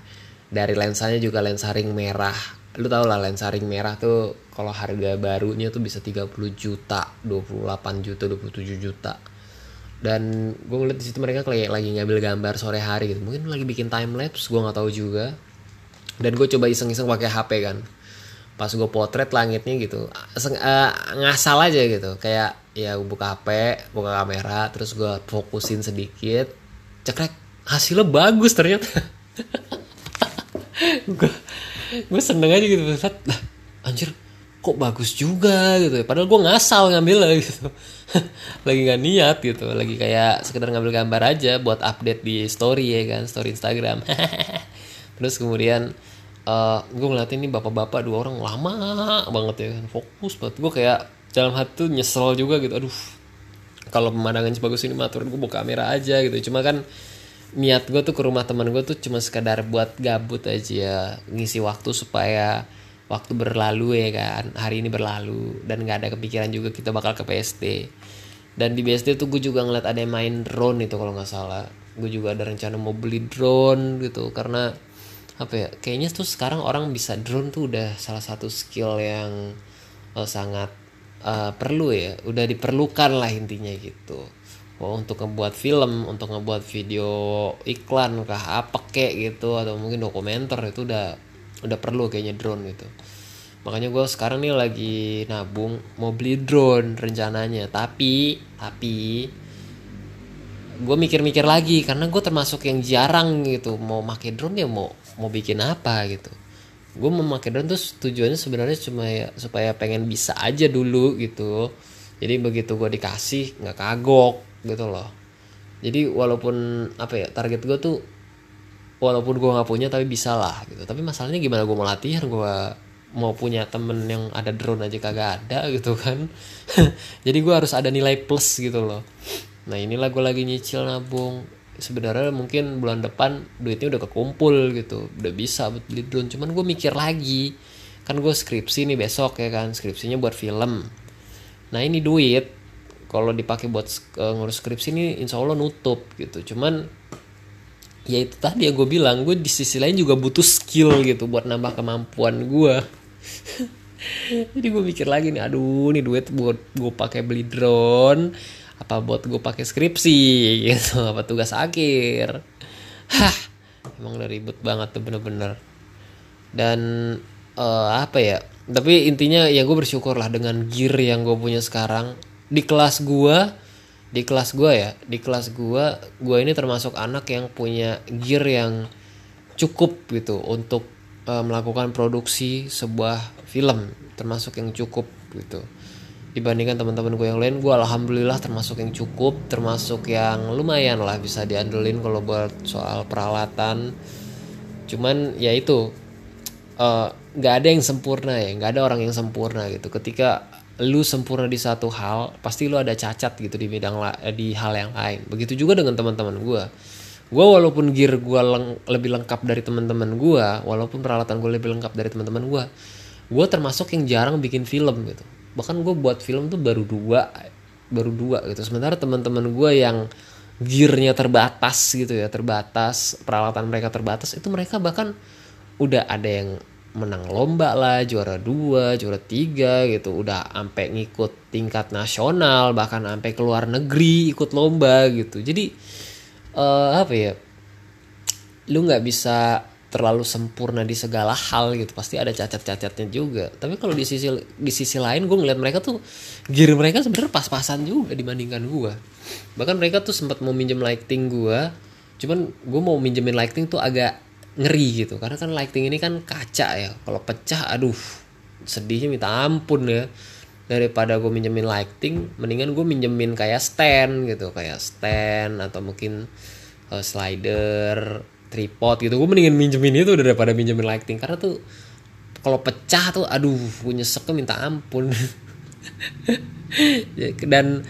Dari lensanya juga lensa ring merah lu tau lah lensa ring merah tuh kalau harga barunya tuh bisa 30 juta 28 juta 27 juta. Dan gue ngeliat di situ mereka kayak lagi ngambil gambar sore hari gitu. Mungkin lagi bikin time lapse gue nggak tahu juga. Dan gue coba iseng-iseng pakai HP kan. Pas gue potret langitnya gitu Seng, uh, ngasal aja gitu. Kayak ya gue buka HP buka kamera terus gue fokusin sedikit. Cekrek hasilnya bagus ternyata *laughs* gue seneng aja gitu. Lah anjir kok bagus juga gitu padahal gue ngasal ngambil gitu. *laughs* Lagi nggak niat gitu. Lagi kayak sekedar ngambil gambar aja buat update di story ya kan story Instagram. *laughs* Terus kemudian uh, gue ngeliatin ini bapak-bapak dua orang lama banget ya kan fokus banget. Gue kayak dalam hati tuh nyesel juga gitu. Aduh kalau pemandangan sebagus ini matur gue buka kamera aja gitu. Cuma kan niat gue tuh ke rumah teman gue tuh cuma sekadar buat gabut aja ngisi waktu supaya waktu berlalu ya kan hari ini berlalu dan nggak ada kepikiran juga kita bakal ke PST dan di BSD tuh gue juga ngeliat ada yang main drone itu kalau nggak salah. Gue juga ada rencana mau beli drone gitu karena apa ya kayaknya tuh sekarang orang bisa drone tuh udah salah satu skill yang uh, sangat uh, perlu ya udah diperlukan lah intinya gitu oh, untuk ngebuat film untuk ngebuat video iklan kah apa kek gitu atau mungkin dokumenter itu udah udah perlu kayaknya drone gitu. Makanya gue sekarang nih lagi nabung mau beli drone rencananya. Tapi tapi gue mikir-mikir lagi karena gue termasuk yang jarang gitu mau pakai drone ya mau mau bikin apa gitu. Gue mau pakai drone tuh tujuannya sebenarnya cuma ya supaya pengen bisa aja dulu gitu. Jadi begitu gue dikasih nggak kagok gitu loh. Jadi walaupun apa ya target gue tuh walaupun gue nggak punya tapi bisa lah gitu. Tapi masalahnya gimana gue mau latihan? Gue mau punya temen yang ada drone aja kagak ada *laughs* gitu kan? *laughs* Jadi gue harus ada nilai plus gitu loh. Nah inilah gue lagi nyicil nabung. Sebenarnya mungkin bulan depan duitnya udah kekumpul gitu. Udah bisa buat beli drone. Cuman gue mikir lagi. Kan gue skripsi nih besok ya kan? Skripsinya buat film. Nah ini duit kalau dipakai buat uh, ngurus skripsi ini insya Allah nutup gitu. Cuman ya itu tadi yang gue bilang gue di sisi lain juga butuh skill gitu buat nambah kemampuan gue *laughs* jadi gue mikir lagi nih aduh nih duit buat gue pakai beli drone apa buat gue pakai skripsi? *laughs* Gitu apa tugas akhir? Hah emang udah ribet banget tuh bener-bener. Dan uh, apa ya tapi intinya ya gue bersyukur lah dengan gear yang gue punya sekarang di kelas gue di kelas gue ya di kelas gue gue ini termasuk anak yang punya gear yang cukup gitu untuk uh, melakukan produksi sebuah film termasuk yang cukup gitu. Dibandingkan teman-teman gue yang lain gue alhamdulillah termasuk yang cukup termasuk yang lumayan lah bisa diandelin kalau buat soal peralatan. Cuman ya itu eh, nggak uh, ada yang sempurna ya nggak ada orang yang sempurna gitu. Ketika lu sempurna di satu hal pasti lu ada cacat gitu di bidang eh, di hal yang lain. Begitu juga dengan teman-teman gue gue walaupun gear gue leng lebih lengkap dari teman-teman gue walaupun peralatan gue lebih lengkap dari teman-teman gue gue termasuk yang jarang bikin film gitu. Bahkan gue buat film tuh baru dua baru dua gitu. Sementara teman-teman gue yang gearnya terbatas gitu ya terbatas peralatan mereka terbatas itu mereka bahkan udah ada yang menang lomba lah juara dua juara tiga gitu. Udah sampai ngikut tingkat nasional bahkan sampai ke luar negeri ikut lomba gitu. Jadi uh, apa ya lu nggak bisa terlalu sempurna di segala hal gitu. Pasti ada cacat-cacatnya juga. Tapi kalau di sisi di sisi lain gue ngeliat mereka tuh gear mereka sebenarnya pas-pasan juga dibandingkan gue bahkan mereka tuh sempat mau minjem lighting gue cuman gue mau minjemin lighting tuh agak ngeri gitu. Karena kan lighting ini kan kaca ya. Kalau pecah aduh sedihnya minta ampun ya. Daripada gue minjemin lighting mendingan gue minjemin kayak stand gitu. Kayak stand atau mungkin uh, slider tripod gitu. Gue mendingan minjemin itu daripada minjemin lighting. Karena tuh kalau pecah tuh aduh gue nyesek tuh minta ampun. *laughs* Dan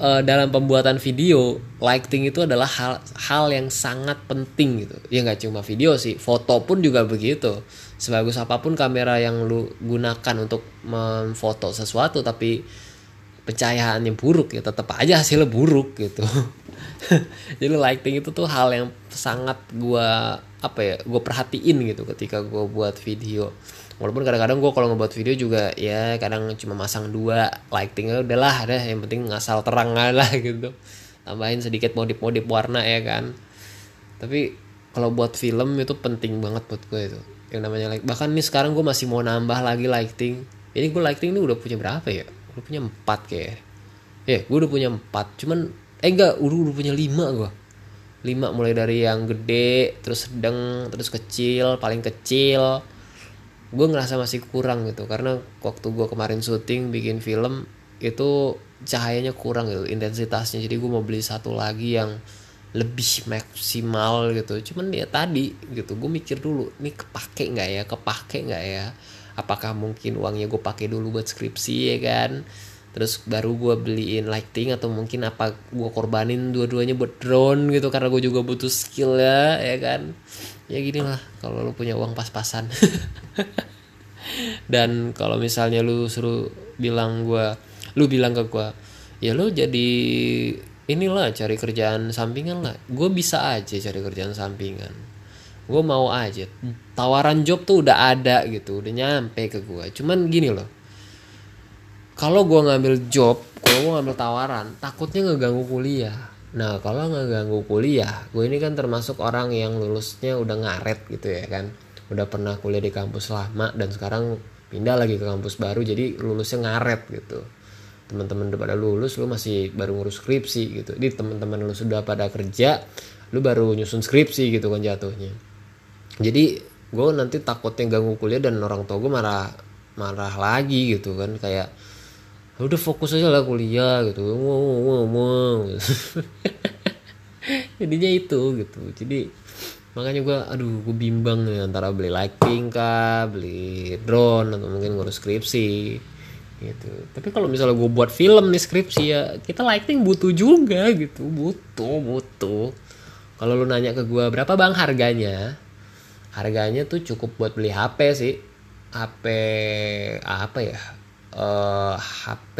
uh, dalam pembuatan video lighting itu adalah hal hal yang sangat penting gitu. Ya nggak cuma video sih foto pun juga begitu. Sebagus apa pun kamera yang lu gunakan untuk memfoto sesuatu tapi pencahayaannya buruk ya tetap aja hasilnya buruk gitu. *laughs* Jadi lighting itu tuh hal yang sangat gua apa ya gue perhatiin gitu ketika gue buat video walaupun kadang-kadang gue kalau ngebuat video juga ya kadang cuma masang dua lightingnya udahlah deh yang penting ngasal terang lah *laughs* gitu. Tambahin sedikit modif-modif warna ya kan. Tapi kalau buat film itu penting banget buat gue itu yang namanya light bahkan nih sekarang gue masih mau nambah lagi lighting. Ini gue lighting ini udah punya berapa ya? Udah punya empat kayak ya gue udah punya empat cuman eh enggak udah udah punya lima gue lima mulai dari yang gede terus sedang terus kecil paling kecil gue ngerasa masih kurang gitu. Karena waktu gue kemarin syuting bikin film itu cahayanya kurang gitu intensitasnya. Jadi gue mau beli satu lagi yang lebih maksimal gitu. Cuman ya tadi gitu gue mikir dulu ini kepake nggak ya? Kepake nggak ya? Apakah mungkin uangnya gue pakai dulu buat skripsi ya kan? Terus baru gue beliin lighting atau mungkin apa gue korbanin dua-duanya buat drone gitu karena gue juga butuh skill ya ya kan ya gini lah kalau lu punya uang pas-pasan. *laughs* Dan kalau misalnya lu suruh bilang gue lu bilang ke gue ya lu jadi inilah cari kerjaan sampingan lah. Gue bisa aja cari kerjaan sampingan. Gue mau aja. Tawaran job tuh udah ada gitu udah nyampe ke gue cuman gini loh. Kalau gue ngambil job kalau gue ngambil tawaran takutnya ngeganggu kuliah Nah kalau nggak ganggu kuliah, gue ini kan termasuk orang yang lulusnya udah ngaret gitu ya kan, udah pernah kuliah di kampus lama dan sekarang pindah lagi ke kampus baru jadi lulusnya ngaret gitu. Teman-teman udah pada lulus, lu masih baru ngurus skripsi gitu. Di teman-teman lu sudah pada kerja, lu baru nyusun skripsi gitu kan jatuhnya. Jadi gue nanti takutnya ganggu kuliah dan orang tua gue marah marah lagi gitu kan kayak udah fokus aja lah kuliah gitu. Wow, wow, wow. jadinya itu gitu. Jadi makanya gue aduh gue bimbang nih antara beli lighting kah beli drone atau mungkin ngurus skripsi gitu. Tapi kalau misalnya gue buat film nih skripsi ya kita lighting butuh juga gitu. Butuh butuh. Kalau lu nanya ke gue berapa bang harganya? Harganya tuh cukup buat beli HP sih. HP apa ya uh, HP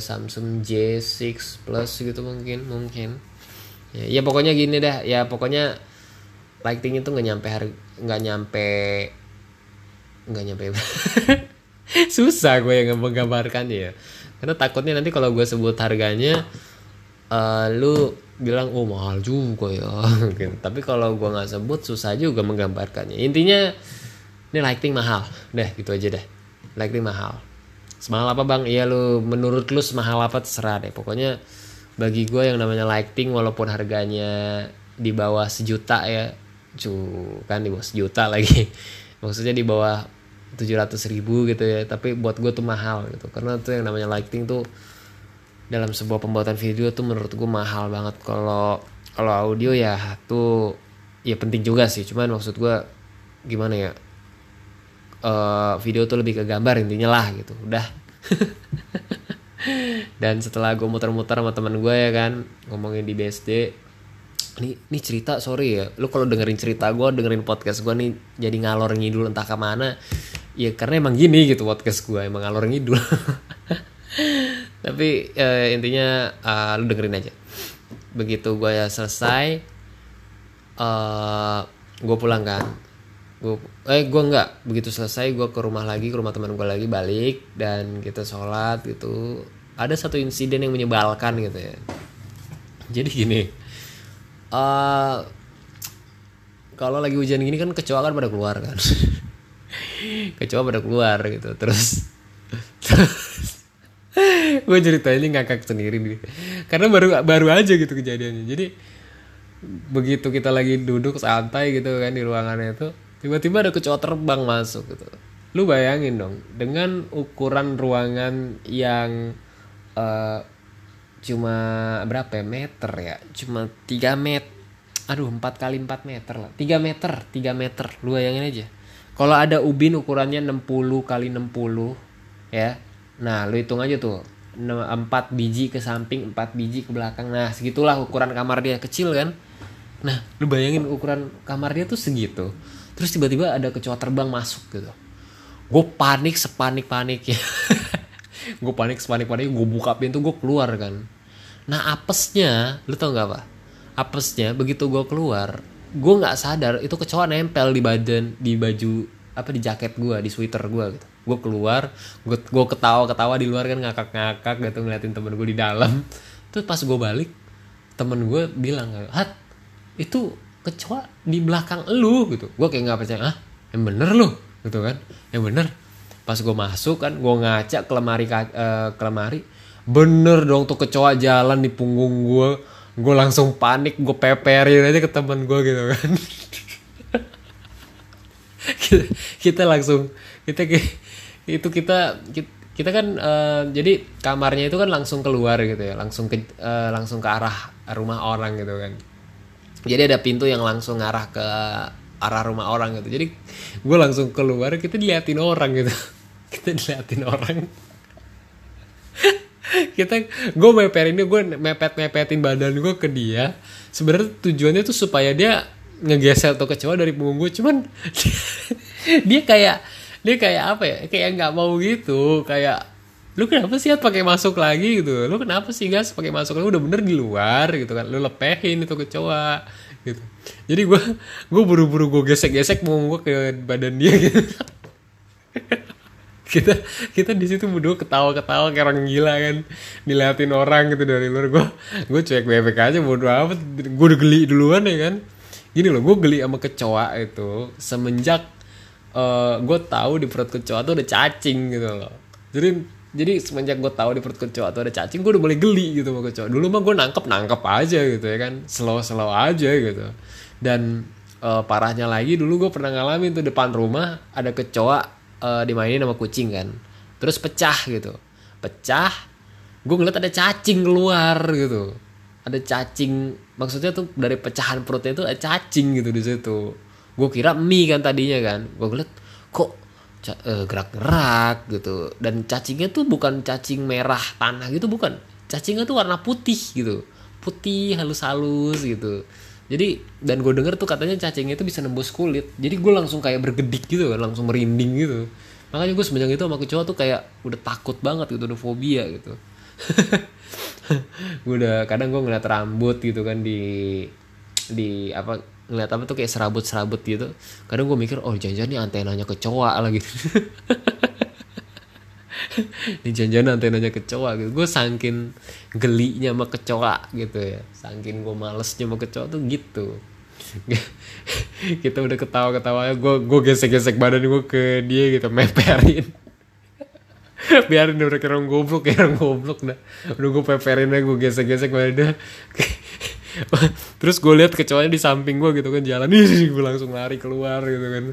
Samsung J6 Plus gitu mungkin mungkin. Ya, ya pokoknya gini dah. Ya pokoknya lighting itu nggak nyampe harga nggak nyampe nggak nyampe. *laughs* Susah gue yang menggambarkannya ya. Karena takutnya nanti kalau gue sebut harganya uh, lu bilang oh mahal juga ya. *laughs* Gitu. tapi kalau gue nggak sebut susah juga menggambarkannya. Intinya ini lighting mahal. Deh gitu aja deh. Lighting mahal semahal apa bang? Iya lu menurut lu semahal apa terserah deh. Pokoknya bagi gue yang namanya lighting walaupun harganya di bawah sejuta ya cu kan di bawah sejuta lagi. *laughs* Maksudnya di bawah tujuh ratus ribu gitu ya tapi buat gue tuh mahal gitu. Karena tuh yang namanya lighting tuh dalam sebuah pembuatan video tuh menurut gue mahal banget. Kalau kalau audio ya tuh ya penting juga sih. Cuman maksud gue gimana ya uh, video tuh lebih ke gambar intinya lah gitu udah. *laughs* Dan setelah gue muter-muter sama teman gue ya kan ngomongin di BSD ini ini cerita sorry ya lu kalau dengerin cerita gue dengerin podcast gue nih jadi ngalor ngidul entah ke mana. Ya karena emang gini gitu podcast gue emang ngalor ngidul. *laughs* Tapi uh, intinya uh, lu dengerin aja. Begitu gue ya selesai uh, gue pulang kan. Gue eh gue nggak. Begitu selesai gue ke rumah lagi ke rumah teman gue lagi balik dan kita sholat gitu. Ada satu insiden yang menyebalkan gitu ya. Jadi gini uh, kalau lagi hujan gini kan kecoa kan pada keluar kan. *laughs* Kecoa pada keluar gitu. Terus *laughs* gue cerita ini ngakak sendiri nih. Karena baru baru aja gitu kejadiannya. Jadi begitu kita lagi duduk santai gitu kan di ruangannya itu tiba-tiba ada kecoa terbang masuk gitu. Lu bayangin dong dengan ukuran ruangan yang uh, cuma berapa ya? Meter ya? Cuma 3 meter aduh 4 kali 4 meter lah. 3 meter 3 meter. Lu bayangin aja. Kalau ada ubin ukurannya 60 kali 60 ya. Nah lu hitung aja tuh 4 biji ke samping 4 biji ke belakang. Nah segitulah ukuran kamar dia kecil kan. Nah lu bayangin ukuran kamar dia tuh segitu terus tiba-tiba ada kecoa terbang masuk gitu. Gue panik sepanik *laughs* panik ya. Gue panik sepanik panik gue buka pintu gue keluar kan. Nah apesnya lu tau gak apa? Apesnya begitu gue keluar gue nggak sadar itu kecoa nempel di badan di baju apa di jaket gue di sweater gue gitu. Gue keluar gue gue ketawa ketawa di luar kan ngakak ngakak gitu ngeliatin temen gue di dalam. Terus pas gue balik temen gue bilang hat itu kecoa di belakang lu gitu. Gue kayak nggak percaya ah yang bener lu gitu kan. Yang bener. Pas gue masuk kan gue ngaca ke lemari uh, ke lemari. Bener dong tuh kecoa jalan di punggung gue gue langsung panik gue peperin aja ke teman gue gitu kan. Kita, *laughs* kita langsung kita itu kita kita, kita kan uh, jadi kamarnya itu kan langsung keluar gitu ya. Langsung ke uh, langsung ke arah rumah orang gitu kan jadi ada pintu yang langsung ngarah ke arah rumah orang gitu. Jadi gue langsung keluar kita diliatin orang gitu. *laughs* Kita diliatin orang. *laughs* Kita gue meper ini gue mepet mepetin badan gue ke dia. Sebenarnya tujuannya tuh supaya dia ngegeser tuh kecoa dari punggung gue cuman *laughs* dia, kayak dia kayak apa ya? Kayak nggak mau gitu. Kayak lu kenapa sih pakai masuk lagi gitu? Lu kenapa sih gas pakai masuk? Lagi udah bener di luar gitu kan? Lu lepehin itu kecoa gitu. Jadi gue gue buru-buru gue gesek-gesek mau gue ke badan dia gitu. *laughs* Kita kita di situ berdua ketawa-ketawa kayak orang gila kan. Diliatin orang gitu dari luar. Gue gue cuek bebek aja bodo amat. Gue udah geli duluan ya kan. Gini loh gue geli sama kecoa itu semenjak uh, gue tahu di perut kecoa tuh ada cacing gitu loh. Jadi jadi semenjak gue tahu di perut kecoa tuh ada cacing gue udah mulai geli gitu sama kecoa dulu mah gue nangkep nangkep aja gitu ya kan. Slow slow aja gitu. Dan uh, parahnya lagi dulu gue pernah ngalamin tuh depan rumah ada kecoa uh, dimainin sama kucing kan. Terus pecah gitu. Pecah gue ngeliat ada cacing keluar gitu. Ada cacing maksudnya tuh dari pecahan perutnya itu ada cacing gitu di situ. Gue kira mie kan tadinya kan. Gue ngeliat gerak-gerak gitu. Dan cacingnya tuh bukan cacing merah tanah gitu bukan. Cacingnya tuh warna putih gitu. Putih halus-halus gitu. Jadi dan gue denger tuh katanya cacingnya itu bisa nembus kulit. Jadi gue langsung kayak bergedik gitu kan langsung merinding gitu. Makanya gue semenjak itu sama kecoa tuh kayak udah takut banget gitu udah fobia gitu. *laughs* Gue udah kadang gue ngeliat rambut gitu kan di di apa ngeliat apa tuh kayak serabut serabut gitu. Kadang gue mikir oh jangan-jangan nih antenanya kecoa lagi. *laughs* Ini jangan-jangan antenanya kecoa gitu. Gue sangkin gelinya sama kecoa gitu ya. Sangkin gue malesnya sama kecoa tuh gitu. *laughs* Kita udah ketawa-ketawa gue gue gesek-gesek badan gue ke dia gitu meperin. *laughs* Biarin udah kira goblok orang goblok dah. Udah gue peperin aja gue gesek-gesek badan *laughs* terus gue lihat kecoanya di samping gue gitu kan jalan *laughs* nih gue langsung lari keluar gitu kan.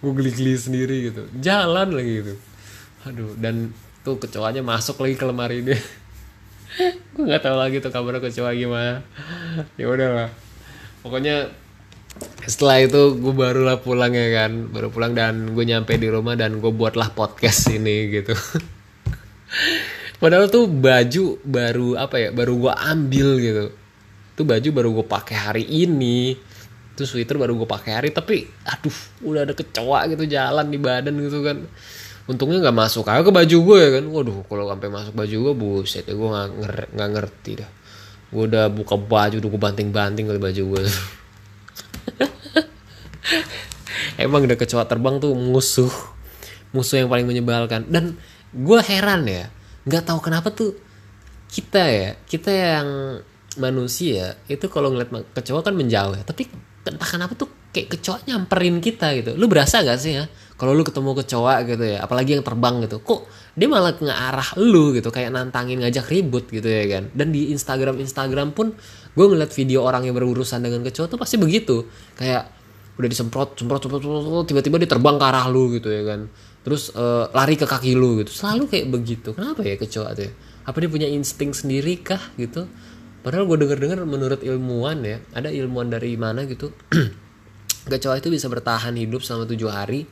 Gue geli-geli sendiri gitu. Jalan lagi gitu. Aduh dan tuh kecoanya masuk lagi ke lemari dia. *laughs* Gue nggak tahu lagi tuh kabar kecoa gimana. Ya udahlah. Pokoknya setelah itu gue barulah pulang ya kan. Baru pulang dan gue nyampe di rumah dan gue buatlah podcast ini gitu. Padahal tuh baju baru apa ya baru gue ambil gitu tuh baju baru gue pakai hari ini. Tuh sweater baru gue pakai hari tapi aduh udah ada kecoa gitu jalan di badan gitu kan. Untungnya nggak masuk aja ke baju gue ya kan. Waduh kalau sampai masuk baju gue buset ya gue nggak nggak ngerti dah. Gue udah buka baju udah gue banting banting kali baju gue *laughs* emang udah kecoa terbang tuh musuh musuh yang paling menyebalkan. Dan gue heran ya nggak tahu kenapa tuh kita ya kita yang manusia itu kalau ngeliat kecoa kan menjauh ya. Tapi entah kenapa tuh? Kayak kecoa nyamperin kita gitu. Lu berasa gak sih ya? Kalau lu ketemu kecoa gitu ya apalagi yang terbang gitu. Kok dia malah ngearah lu gitu? Kayak nantangin ngajak ribut gitu ya kan? Dan di Instagram Instagram pun gue ngeliat video orang yang berurusan dengan kecoa tuh pasti begitu. Kayak udah disemprot semprot semprot, semprot tiba-tiba dia terbang ke arah lu gitu ya kan? Terus uh, lari ke kaki lu gitu. Selalu kayak begitu. Kenapa ya kecoa tuh ya? apa dia punya insting sendiri kah gitu padahal gue denger dengar menurut ilmuwan ya ada ilmuwan dari mana gitu *clears throat* kecoa itu bisa bertahan hidup selama tujuh hari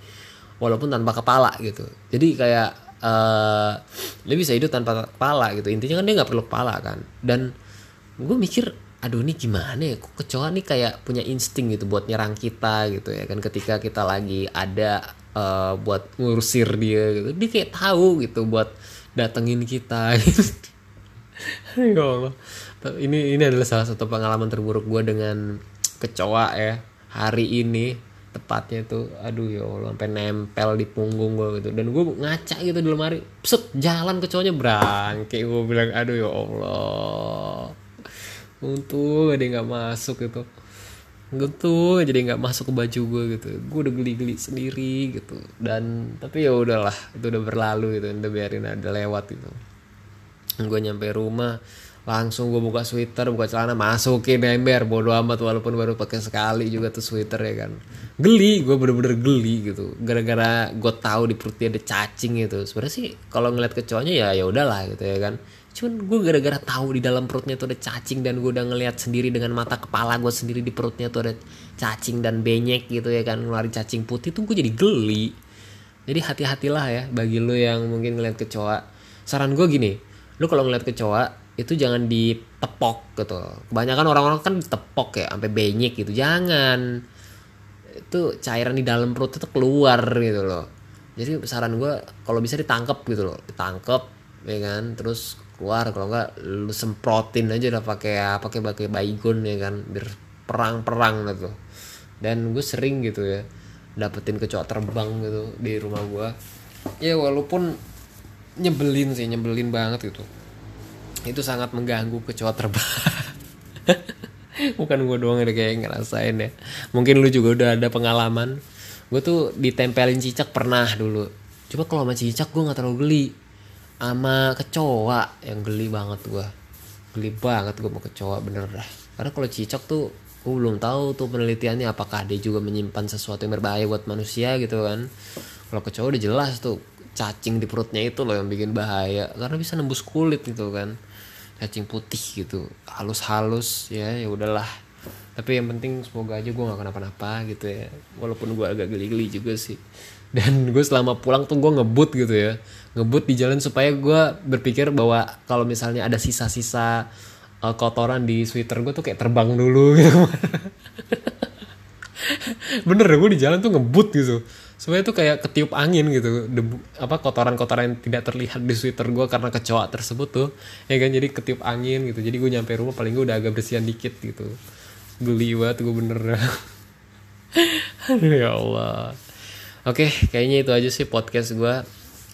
walaupun tanpa kepala gitu. Jadi kayak uh, dia bisa hidup tanpa kepala gitu. Intinya kan dia nggak perlu kepala kan. Dan gue mikir aduh ini gimana ya? Kok kecoa nih kayak punya insting gitu buat nyerang kita gitu ya kan? Ketika kita lagi ada uh, buat ngurusir dia gitu. Dia kayak tahu gitu buat datengin kita. Gitu. *laughs* ya Allah ini ini adalah salah satu pengalaman terburuk gue dengan kecoa ya hari ini tepatnya tuh aduh ya Allah sampai nempel di punggung gue gitu. Dan gue ngaca gitu di lemari set jalan kecoanya berangke. Gue bilang aduh ya Allah untung ada nggak masuk gitu. Gitu jadi nggak masuk ke baju gue gitu. Gue udah geli-geli sendiri gitu. Dan tapi ya udahlah itu udah berlalu gitu udah biarin ada lewat gitu. Gue nyampe rumah langsung gue buka sweater buka celana masukin ember bodo amat walaupun baru pakai sekali juga tuh sweater ya kan. Geli gue bener-bener geli gitu. Gara-gara gue tahu di perutnya ada cacing gitu. Sebenarnya sih kalau ngeliat kecoanya ya ya udahlah gitu ya kan. Cuman gue gara-gara tahu di dalam perutnya tuh ada cacing dan gue udah ngeliat sendiri dengan mata kepala gue sendiri di perutnya tuh ada cacing dan benyek gitu ya kan ngeluarin cacing putih tuh gue jadi geli. Jadi hati-hatilah ya bagi lo yang mungkin ngeliat kecoa. Saran gue gini lo kalau ngeliat kecoa itu jangan ditepok gitu. Kebanyakan orang-orang kan tepok ya sampai benyek gitu. Jangan. Itu cairan di dalam perut itu keluar gitu loh. Jadi saran gue kalau bisa ditangkap gitu loh. Ditangkap ya kan? Terus keluar. Kalau enggak lu semprotin aja udah pakai apa pakai pakai baygon ya kan? Biar perang-perang gitu. Dan gue sering gitu ya dapetin kecoa terbang gitu di rumah gue ya walaupun nyebelin sih nyebelin banget gitu itu sangat mengganggu kecoa terbang *laughs* bukan gue doang yang kayak ngerasain ya. Mungkin lu juga udah ada pengalaman. Gue tuh ditempelin cicak pernah dulu. Coba kalau sama cicak gue nggak terlalu geli. Sama kecoa yang geli banget gue geli banget gue mau kecoa bener dah. Karena kalau cicak tuh gue belum tahu tuh penelitiannya. Apakah dia juga menyimpan sesuatu yang berbahaya buat manusia gitu kan. Kalau kecoa udah jelas tuh cacing di perutnya itu loh yang bikin bahaya. Karena bisa nembus kulit gitu kan cacing putih gitu. Halus-halus ya ya udahlah. Tapi yang penting semoga aja gue gak kenapa-napa gitu ya. Walaupun gue agak geli-geli juga sih. Dan gue selama pulang tuh gue ngebut gitu ya. Ngebut di jalan supaya gue berpikir bahwa kalau misalnya ada sisa-sisa uh, kotoran di sweater gue tuh kayak terbang dulu. Gitu *laughs* bener gue di jalan tuh ngebut gitu supaya tuh kayak ketiup angin gitu. Debu apa kotoran-kotoran yang tidak terlihat di sweater gue karena kecoa tersebut tuh. Ya kan jadi ketiup angin gitu. Jadi gue nyampe rumah paling gue udah agak bersihan dikit gitu. Geli banget gue bener. Aduh *laughs* ya Allah. Oke kayaknya itu aja sih podcast gue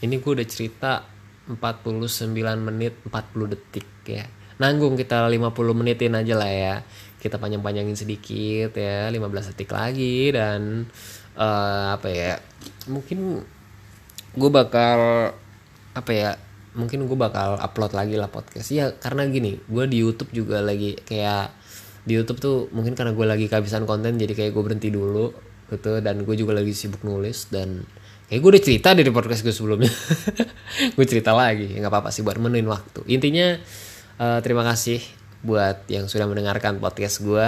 ini gue udah cerita 49 menit 40 detik ya. Nanggung kita 50 menitin aja lah ya. Kita panjang-panjangin sedikit ya 15 detik lagi dan uh, apa ya mungkin gue bakal apa ya mungkin gue bakal upload lagi lah podcast. Ya karena gini gue di YouTube juga lagi kayak di YouTube tuh mungkin karena gue lagi kehabisan konten jadi kayak gue berhenti dulu gitu. Dan gue juga lagi sibuk nulis dan kayak gue udah cerita dari podcast gue sebelumnya. *laughs* Gue cerita lagi nggak apa-apa sih buat menuin waktu. Intinya uh, terima kasih buat yang sudah mendengarkan podcast gue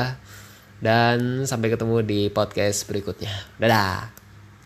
dan sampai ketemu di podcast berikutnya. Dadah.